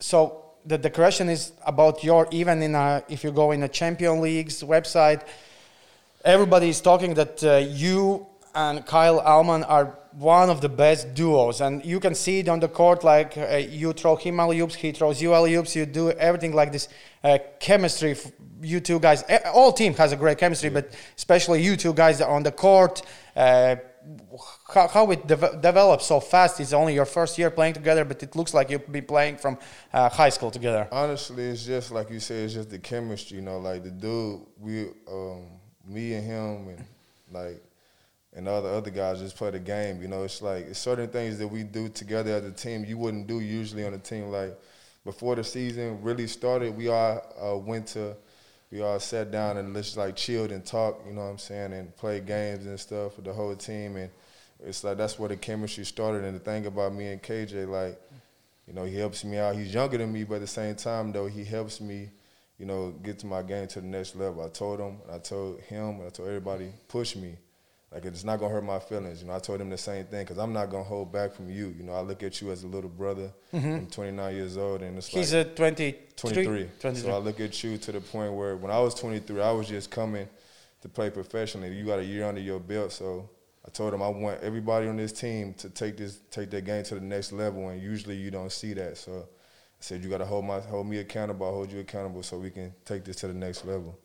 so the, the question is about your even in a if you go in a champion leagues website everybody is talking that uh, you and Kyle Allman are one of the best duos. And you can see it on the court like uh, you throw him alley oops he throws you alley oops you do everything like this. Uh, chemistry f- you two guys all team has a great chemistry but especially you two guys on the court uh, how, how it dev- developed so fast it's only your first year playing together but it looks like you've been playing from uh, high school together. Honestly, it's just like you said, it's just the chemistry. You know, like the dude, we, um, me and him, and like, and all the other guys just play the game. You know, it's like it's certain things that we do together as a team you wouldn't do usually on a team. Like before the season really started, we all uh, went to, we all sat down and just like chilled and talked. You know what I'm saying, and played games and stuff with the whole team. And it's like that's where the chemistry started. And the thing about me and KJ, like. You know, he helps me out. He's younger than me, but at the same time, though, he helps me, you know, get to my game to the next level. I told him, I told him, and I told everybody, push me. Like, it's not to hurt my feelings. You know, I told him the same thing because I'm not going to hold back from you. You know, I look at you as a little brother. I'm 29 years old, and it's Mm-hmm. he's like a 23 23. 23. So I look at you to the point where when I was 23, I was just coming to play professionally. You got a year under your belt, so I told him I want everybody on this team to take this take their game to the next level, and usually you don't see that. So I said you got to hold my hold me accountable, I'll hold you accountable, so we can take this to the next level.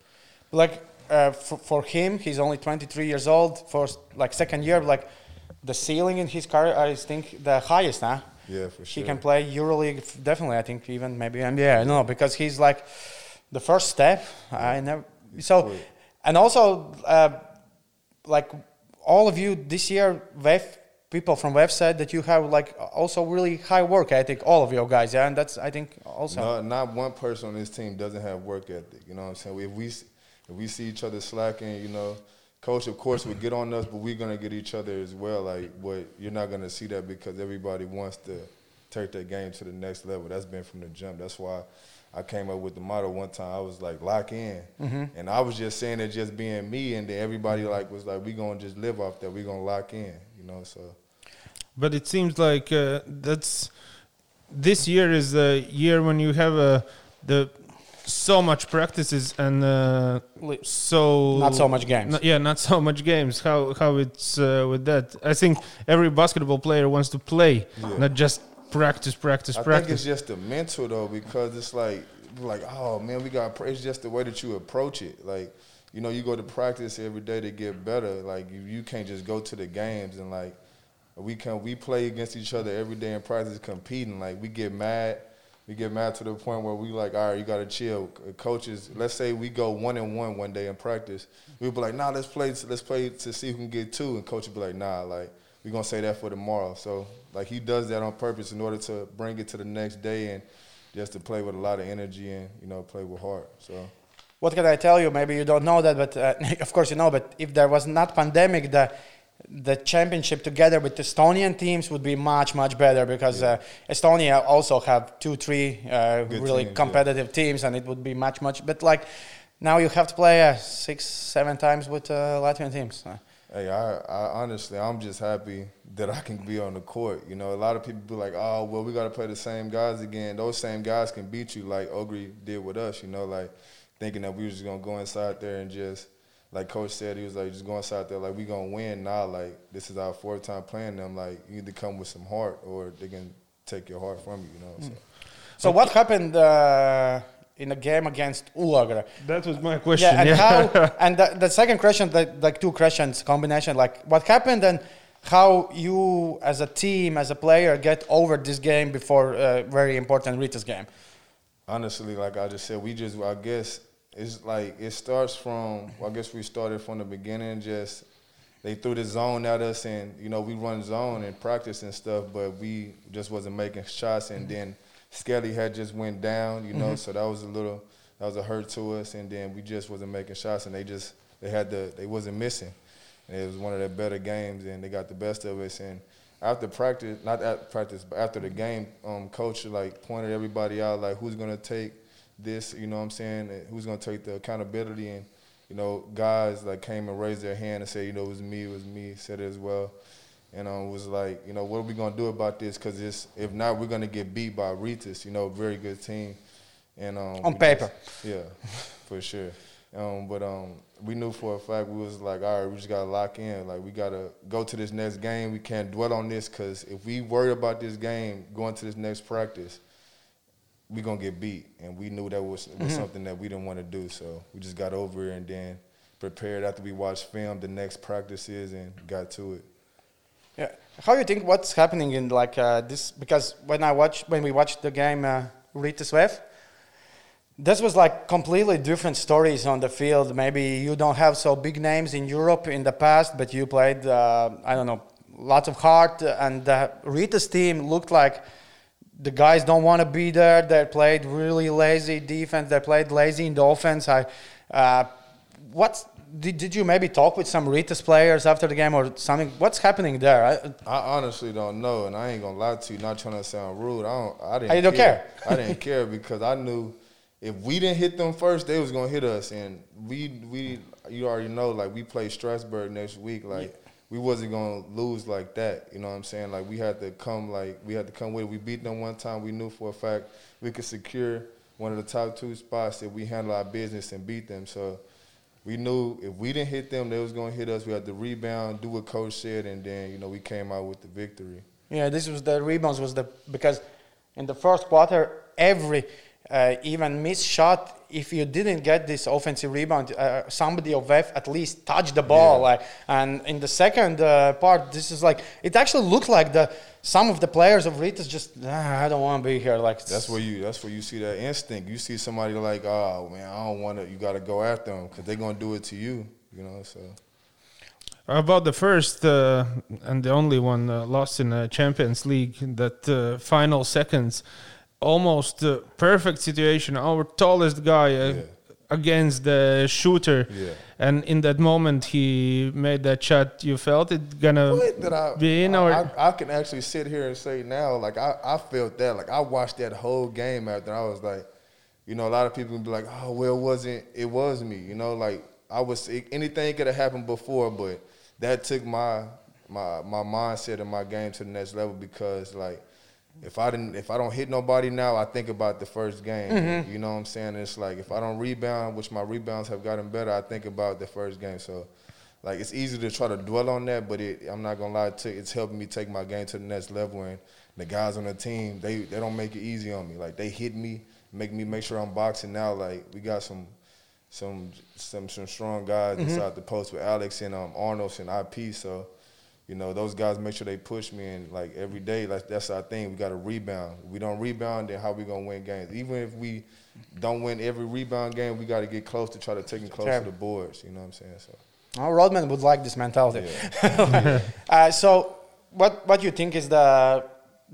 like uh, for, for him he's only 23 years old for like second year like the ceiling in his career i think the highest huh Yeah, for sure. he can play euroleague definitely i think even maybe nba no because he's like the first step i never so quick. and also uh, like all of you this year VEF people from VEF said that you have like also really high work ethic all of your guys yeah and that's i think also No, not one person on this team doesn't have work ethic. You know what I'm saying? If we if we see each other slacking, you know, coach of course would get on us, but we're gonna get each other as well. Like, but you're not gonna see that because everybody wants to take their game to the next level. That's been from the jump. That's why I came up with the motto one time. I was like, lock in, mm-hmm. and I was just saying it just being me, and then everybody mm-hmm. like was like, we gonna just live off that. We gonna lock in, you know. So But it seems like uh, that's this year is the year when you have a the so much practices and uh, so Not so much games. No- yeah, not so much games. How how it's uh, with that? I think every basketball player wants to play, Yeah. not just practice, practice, practice. I think it's just the mental though, because it's like, like, oh man, we got. It's just the way that you approach it. Like, you know, you go to practice every day to get better. Like, you, you can't just go to the games and like, we can we play against each other every day in practice, competing. Like, we get mad. We get mad to the point where we like, all right, you got to chill. Coaches, let's say we go one and one one day in practice. we'd be like, nah, let's play. Let's play to see who can get two. And coach will be like, nah, like we're gonna say that for tomorrow. So like he does that on purpose in order to bring it to the next day and just to play with a lot of energy and you know play with heart. So what can I tell you? Maybe you don't know that, but uh, of course you know. But if there was not pandemic, the the championship together with Estonian teams would be much much better because uh, Estonia also have two three uh, really teams, yeah. competitive teams, and it would be much much. But like now you have to play uh, six seven times with uh, Latvian teams. Hey, I, I honestly I'm just happy that I can be on the court. You know, a lot of people be like, oh well, we got to play the same guys again. Those same guys can beat you like Ogre did with us. You know, like thinking that we was just gonna go inside there and just. Like coach said, he was like, just go inside there, like we gonna win now. Like this is our fourth time playing them. Like you either come with some heart, or they can take your heart from you. You know. So. so what happened uh, in a game against Ulagra? that was my question. Yeah, and how? And the, the second question, the, like two questions combination, like what happened and how you, as a team, as a player, get over this game before a very important Rytas game. honestly, like I just said, we just I guess it's like it starts from I guess we started from the beginning. Just they threw the zone at us, and you know we run zone and practice and stuff, but we just wasn't making shots. And then Skelly had just went down, you know, so that was a little that was a hurt to us. And then we just wasn't making shots, and they just they had the they wasn't missing. And it was one of their better games, and they got the best of us. And after practice, not at practice, but after the game, um, coach like pointed everybody out, like who's gonna take this, you know what I'm saying? Who's gonna take the accountability? And you know, guys like came and raised their hand and said, you know, it was me, it was me, said it as well. And um, was like, you know, what are we gonna do about this? Because if not, we're gonna get beat by Rytas, you know, very good team. And um, On paper. yeah, for sure. Um, but um, we knew for a fact we was like, all right, we just gotta lock in. Like we gotta go to this next game. We can't dwell on this because if we worry about this game going to this next practice, we gonna get beat. And we knew that was, was something that we didn't want to do. So we just got over it and then prepared after we watched film the next practices and got to it. Yeah. How do you think what's happening in like uh, this? Because when I watch when we watched the game uh, Rytas VEF, this was like completely different stories on the field. Maybe you don't have so big names in Europe in the past, but you played uh, I don't know lots of heart, and the Rytas team looked like the guys don't want to be there. They played really lazy defense. They played lazy in the offense. I, uh, what's did, did you maybe talk with some Rytas players after the game or something? What's happening there? I, I honestly don't know, and I ain't gonna lie to you. Not trying to sound rude. I don't. I didn't. You don't care? I didn't care because I knew if we didn't hit them first, they was gonna hit us, and we we you already know like we play Strasbourg next week. Like we wasn't gonna lose like that. You know what I'm saying? Like we had to come like we had to come with it. We beat them one time. We knew for a fact we could secure one of the top two spots if we handle our business and beat them. So. We knew if we didn't hit them, they was gonna hit us. We had to rebound, do what coach said, and then you know we came out with the victory. Yeah, this was the rebounds was the because in the first quarter every uh, even miss shot if you didn't get this offensive rebound uh, somebody of F at least touched the ball Yeah. like and in the second uh, part this is like it actually looked like the some of the players of Rytas just ah, I don't want to be here like That's where you. That's where you see that instinct. You see somebody like, oh man, I don't want to. You got to go after them because they're gonna do it to you. You know. So About the first uh, and the only one uh, lost in the Champions League, that uh, final seconds, almost uh, perfect situation. Our tallest guy uh, Yeah. against the shooter, yeah. and in that moment he made that shot. You felt it gonna I? be in I, or I, I can actually sit here and say now, like I, I felt that. Like I watched that whole game after. I was like, you know, a lot of people would be like, oh well, it wasn't. It was me. You know, like I was. Anything could have happened before, but that took my my my mindset and my game to the next level because like if I didn't, if I don't hit nobody now, I think about the first game. Mm-hmm. You know what I'm saying? It's like if I don't rebound, which my rebounds have gotten better, I think about the first game. So, like it's easy to try to dwell on that, but it, I'm not gonna lie, to, it's helping me take my game to the next level. And the guys on the team, they they don't make it easy on me. Like they hit me, make me make sure I'm boxing now. Like we got some. Some some some strong guys Mm-hmm. inside the post with Alex and um, Arnold and IP. So you know, those guys make sure they push me and like every day, like that's our thing. We got to rebound. If we don't rebound, then how we gonna win games? Even if we don't win every rebound game, we got to get close to try to take them close Sure. to the boards. You know what I'm saying? So Oh, Rodman would like this mentality. yeah, Uh, so, what what you think is the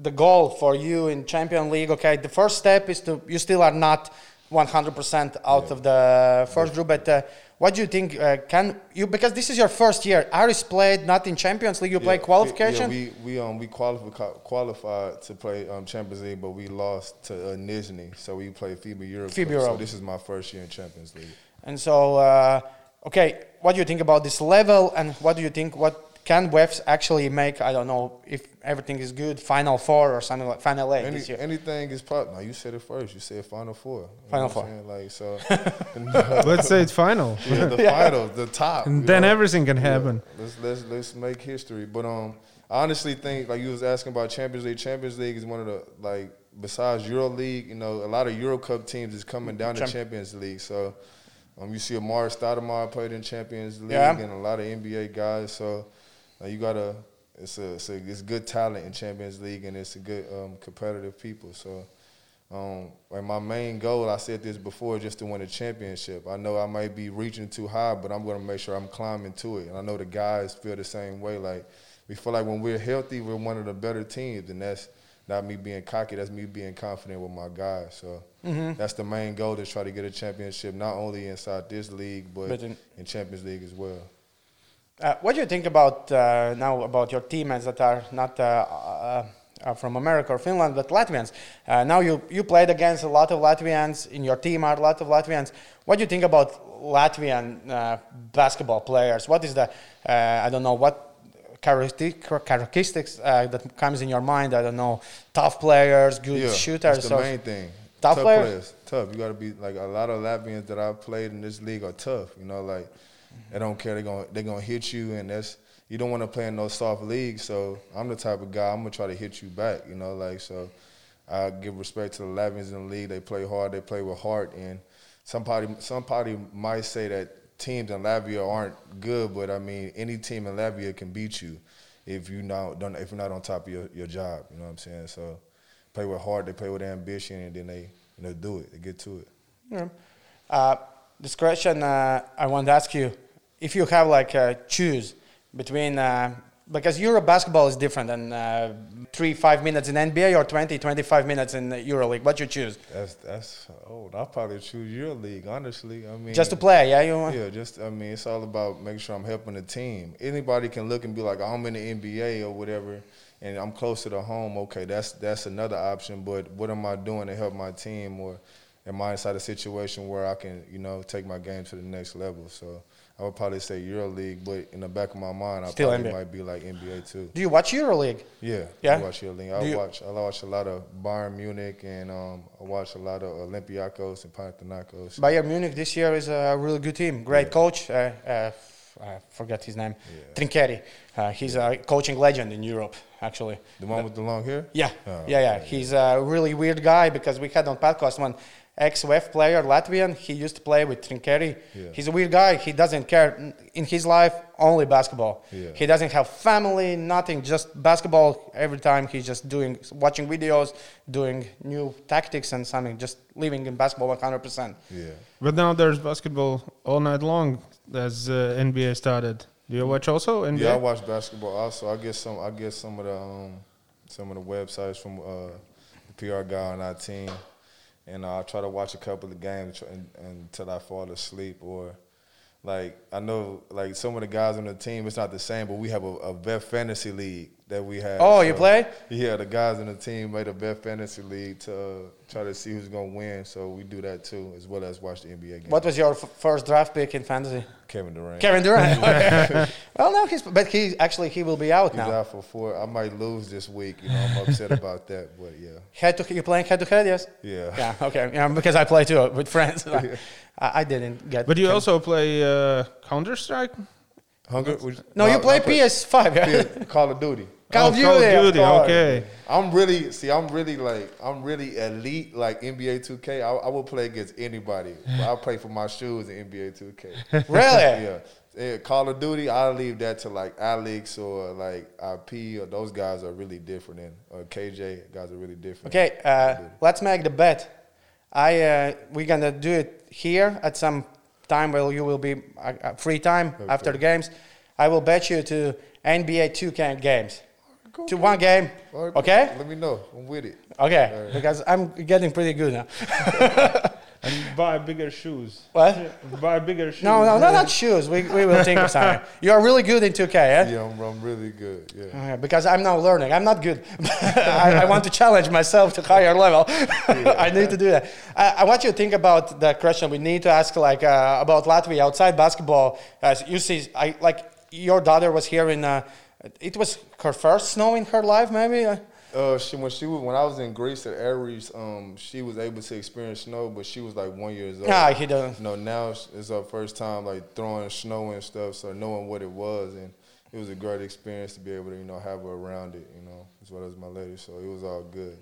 the goal for you in Champion League? Okay, the first step is to you still are not 100% out of the first group, but uh, what do you think? Uh, can you because this is your first year? Aris played not in Champions League. You play Yeah, qualification. Yeah, we we um we qualified qualified to play um Champions League, but we lost to uh, Nizhny, so we played FIBA Europe. FIBA Europe. So this is my first year in Champions League. And so, uh, okay, what do you think about this level, and what do you think? What can VEFs actually make? I don't know if everything is good, Final Four or something like Final Eight Any, this year. anything is possible. No, you said it first. You said Final Four. Final know what I'm saying? Like so. Let's say it's final. yeah, the final, the top. And then know? everything can Yeah, happen. let's let's let's make history. But um, I honestly think like you was asking about Champions League. Champions League is one of the like besides Euro League, you know, a lot of Euro Cup teams is coming down to Champions League. So um, you see Amar Stoudemire played in Champions League Yeah. and a lot of NBA guys. So you gotta. It's a, it's a it's good talent in Champions League and it's a good um, competitive people. So um, like my main goal, I said this before, just to win a championship. I know I might be reaching too high, but I'm going to make sure I'm climbing to it. And I know the guys feel the same way. Like we feel like when we're healthy, we're one of the better teams, and that's not me being cocky. That's me being confident with my guys. So that's the main goal to try to get a championship, not only inside this league, but, But in- in Champions League as well. Uh, what do you think about uh, now about your teammates that are not uh, uh, uh, from America or Finland, but Latvians? Uh, now you you played against a lot of Latvians in your team. Are a lot of Latvians. What do you think about Latvian uh, basketball players? What is the uh, I don't know what characteristic- characteristics uh, that comes in your mind? I don't know. Tough players, good shooters. That's the main thing. Tough tough players? players. Tough. You got to be like a lot of Latvians that I've played in this league are tough. You know, like they don't care. They're gonna they're gonna hit you, and that's you don't want to play in those soft leagues. So I'm the type of guy I'm gonna try to hit you back. You know, like so. I give respect to the Latvians in the league. They play hard. They play with heart. And somebody somebody might say that teams in Latvia aren't good, but I mean any team in Latvia can beat you if you not don't if you're not on top of your, your job. You know what I'm saying? So play with heart. They play with ambition, and then they you know do it. They get to it. Yeah. Uh, this question uh, I want to ask you: If you have like uh, choose between uh, because Euro basketball is different than uh, three five minutes in NBA or 20 25 minutes in EuroLeague, what you choose? That's that's old. I'll probably choose EuroLeague. Honestly, I mean Just to play, yeah. You Yeah, just I mean, it's all about making sure I'm helping the team. Anybody can look and be like, I'm in the NBA or whatever, and I'm closer to home. Okay, that's that's another option. But what am I doing to help my team, or am I inside a situation where I can, you know, take my game to the next level? So I would probably say EuroLeague, but in the back of my mind, I Still probably NBA. might be like NBA too. Do you watch EuroLeague? Yeah, Yeah? I watch EuroLeague. I you- watch I watch a lot of Bayern Munich, and um, I watch a lot of Olympiacos and Panathinaikos. Bayern Munich this year is a really good team. Great coach. Uh, uh, I forget his name. Yeah. Trinchieri. Uh, he's a coaching legend in Europe, actually. The one with the long hair. Yeah, Oh, yeah, yeah. He's a really weird guy because we had on podcast one ex-VEF player, Latvian. He used to play with Trinchieri. Yeah. He's a weird guy. He doesn't care in his life only basketball. Yeah. He doesn't have family, nothing, just basketball every time. He's just doing watching videos, doing new tactics and something, just living in basketball 100%. Yeah. But now there's basketball all night long as uh, NBA started. Do you watch also NBA? Yeah, I watch basketball also. I get some. I get some of the um, some of the websites from uh, the PR guy on our team, and uh, I try to watch a couple of games tr- un- until I fall asleep. Or like I know like some of the guys on the team, it's not the same, but we have a, a VEF fantasy league. that we have. Oh, you play? Yeah, the guys in the team made a VEF fantasy league to try to see who's gonna win. So we do that too, as well as watch the NBA game. What was your f- first draft pick in fantasy? Kevin Durant. Kevin Durant. Well, no, he's but he actually he will be out He's now. out for four. I might lose this week. You know, I'm upset about that, but yeah, Head to head you playing head to head? Yes. yeah. Yeah. Okay. Yeah, because I play too with friends. I, I didn't get. But you Kevin- also play uh, Counter Strike. Hunger. would- No, you I- play I PS5. Yeah. PS Call of Duty. Call of Oh, Call of Duty, of Duty. course. Okay. I'm really see. I'm really like I'm really elite like NBA 2K. I, I will play against anybody. But I play for my shoes in NBA 2K. Really? yeah. Yeah, Call of Duty, I leave that to like Alex or like IP or those guys are really different. And or KJ guys are really different. Okay. Uh, let's make the bet. I uh, we're gonna do it here at some time where you will be uh, uh, free time after the games. I will bet you to NBA 2K games. Go To one game. Right, Okay. Let me know. I'm with it. Okay. Because I'm getting pretty good now. And buy bigger shoes. What? Buy bigger shoes. No, no, no, not shoes. We, we will think of something. You are really good in 2K, yeah? Yeah, I'm, I'm really good. Yeah. Okay, because I'm now learning. I'm not good. I, I want to challenge myself to higher level. I need to do that. I, I want you to think about the question we need to ask, like uh, about Latvia outside basketball. As you see, I like your daughter was here in. Uh, it was her first snow in her life, maybe. Uh, Uh, she when she was when I was in Greece at Aris, um, she was able to experience snow, but she was like one years old. Ah, he doesn't. No, now it's her first time like throwing snow and stuff, so knowing what it was, and it was a great experience to be able to you know have her around it, you know, as well as my lady. So it was all good.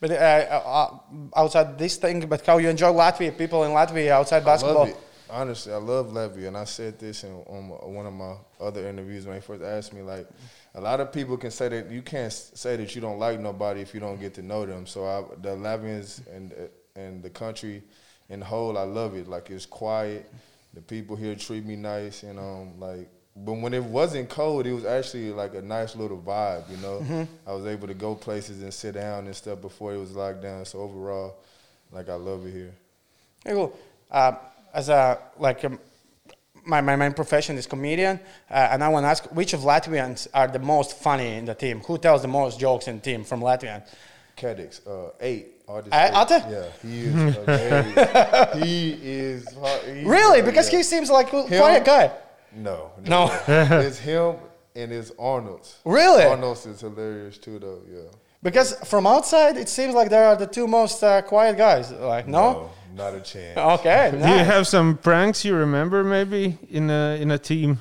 But uh, uh, outside this thing, but how you enjoy Latvia? People in Latvia outside basketball. I love it. Honestly, I love Latvia, and I said this in on one of my other interviews when they first asked me. Like, a lot of people can say that you can't say that you don't like nobody if you don't get to know them. So I, the Latvians and and the country in the whole, I love it. Like it's quiet. The people here treat me nice, and um, like. But when it wasn't cold, it was actually like a nice little vibe, you know. I was able to go places and sit down and stuff before it was locked down. So overall, like I love it here. Very cool. Uh, as a like um, my, my main profession is comedian, uh, and I want to ask which of Latvians are the most funny in the team? Who tells the most jokes in the team from Latvian? Cadix, uh, eight. Artist Uh, eight. Ate? Yeah, he is. hilarious. he is. Really? Because yeah. he seems like a quiet guy. No, No. it's him and it's Arnold's. Really? Arnold's is hilarious too, though. Yeah. Because from outside, it seems like they are the two most uh, quiet guys. Like, no? Not a chance. Okay. Do you have some pranks you remember maybe in a in a team?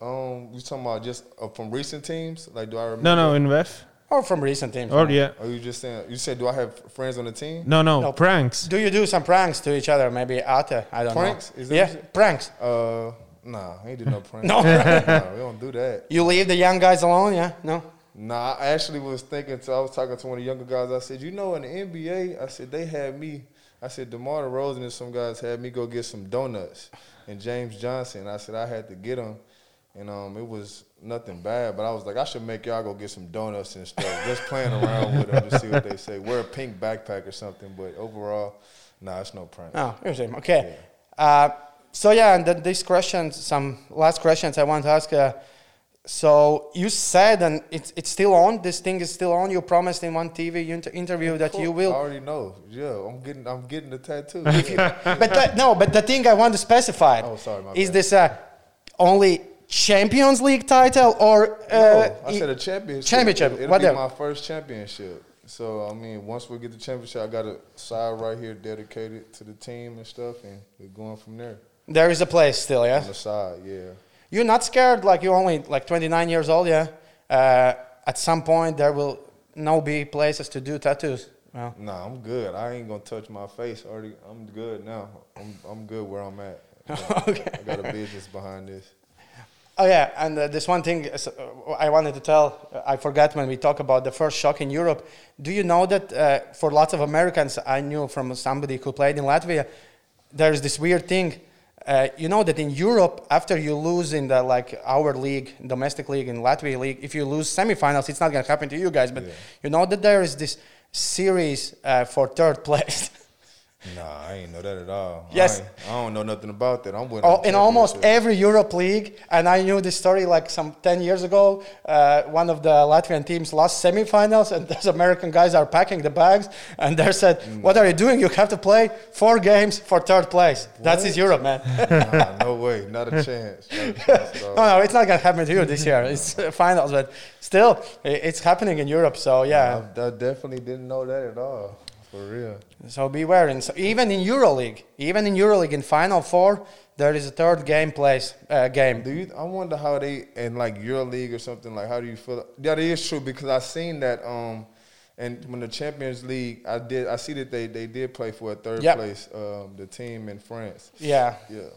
Um, you talking about just uh, from recent teams? Like, do I remember? No, no, in VEF. Or from recent teams. Or yeah. Are you just saying? You said, do I have friends on the team? No, no, No. pranks. Do you do some pranks to each other? Maybe Ate? I don't Pranks? know. Is that yeah, pranks. Uh, nah, I ain't do no pranks. No. nah, we don't do that. You leave the young guys alone, yeah? No? Nah, I actually was thinking. So I was talking to one of the younger guys. I said, you know, in the NBA, I said they had me. I said DeMar DeRozan and some guys had me go get some donuts, and James Johnson. I said I had to get them, and um, it was nothing bad. But I was like, I should make y'all go get some donuts and stuff. Just playing around with them to see what they say. Wear a pink backpack or something. But overall, nah, it's no prank. Oh, interesting. Okay. Uh, so yeah, and then these questions, some last questions I want to ask. Uh, so you said, and it's it's still on. This thing is still on. You promised in one TV inter- interview that you will. I already know. Yeah, I'm getting. I'm getting the tattoo. But that, no, but the thing I want to specify Oh, sorry, is bad. this uh, only Champions League title or uh, no, I i- said a championship. Championship, It'll whatever. be my first championship. So I mean, once we get the championship, I got a side right here dedicated to the team and stuff, and we're going from there. there is a place still, yeah. On the side, yeah. You're not scared, like you're only like 29 years old, yeah. Uh, at some point, there will no be places to do tattoos. Well, Nah, I'm good. I ain't gonna touch my face. Already, I'm good now. I'm I'm good where I'm at. I got, Okay. I got a business behind this. Oh yeah, and uh, this one thing is, uh, I wanted to tell. uh, I forgot when we talk about the first shock in Europe. Do you know that uh, for lots of Americans, I knew from somebody who played in Latvia, there's this weird thing. Uh, you know that in Europe, after you lose in the like our league, domestic league, in Latvia league, if you lose semifinals, it's not gonna happen to you guys. But Yeah. you know that there is this series uh, for third place. Nah, I ain't know that at all. Yes. I, I don't know nothing about that. I'm winning. Oh, in almost every Europe league, and I knew this story like some 10 years ago. Uh, one of the Latvian teams lost semifinals, and those American guys are packing the bags, and they said, Mm. "What are you doing? You have to play four games for third place. That's is Europe, man." Nah, no way, not a chance. Not a chance no, no, it's not gonna happen to you this year. It's uh, finals, but still, it's happening in Europe. So yeah, I, I definitely didn't know that at all. For real. so beware. And so even in EuroLeague, even in EuroLeague in Final Four, there is a third game place uh, game. Do you? I wonder how they in like EuroLeague or something like. How do you feel? That is true because I seen that. Um, and when the Champions League, I did. I see that they they did play for a third Yep. place. Um, the team in France. Yeah, Yeah.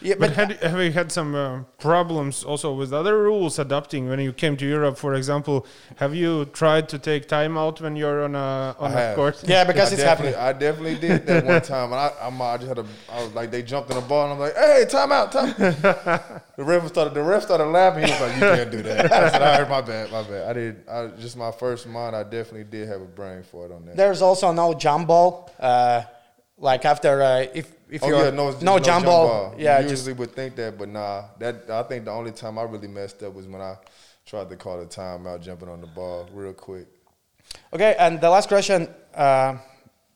Yeah, But had, have you had some uh, problems also with other rules adapting when you came to Europe? For example, have you tried to take time out when you're on a on I a have. court? Yeah, because I it's happening. I definitely did that one time. And I, I'm, I just had a, I was like, they jumped in the ball, and I'm like, hey, time out, time. the ref started, the ref started laughing. He was like, you can't do that. I said, I heard my bad, my bad. I did, I just my first month. I definitely did have a brain for it on that. There's also no jump ball. Uh, like after uh, if if oh you're yeah, no, just no, jump ball. Yeah, you usually would think that, but nah. That I think the only time I really messed up was when I tried to call a timeout, jumping on the ball real quick. okay. And the last question: uh,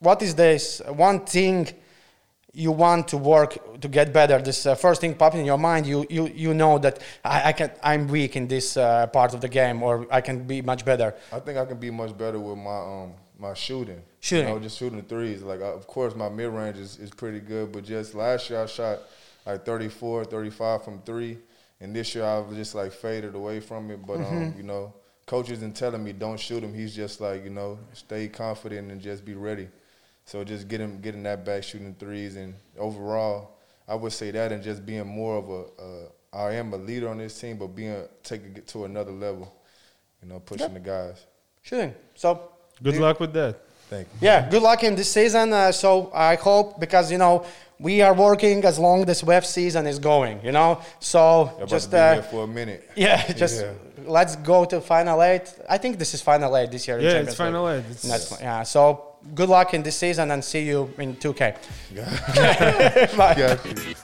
What is this one thing you want to work to get better? This uh, first thing popping in your mind. You you you know that I, I can I'm weak in this uh, part of the game, or I can be much better. I think I can be much better with my um my shooting. Shooting. You know, just shooting threes. Like, I, of course, my mid range is, is pretty good, but just last year I shot like 34, 35 from three, and this year I've just like faded away from it. But um, you know, coach isn't telling me don't shoot him. He's just like you know, stay confident and just be ready. So just get him getting that back shooting threes, and overall, I would say that and just being more of a. Uh, am a leader on this team, but being taking it to another level. You know, pushing the guys. Shooting. So Good luck with that. Thank you. Yeah, good luck in this season. Uh, so I hope because you know we are working as long as VEF season is going. You know, so I'm about just to be uh, here for a minute. yeah, just Yeah. let's go to final eight. I think this is final eight this year. in Yeah, Champions it's final eight. It's- That's yeah. So good luck in this season and see you in 2K. Bye. Got you.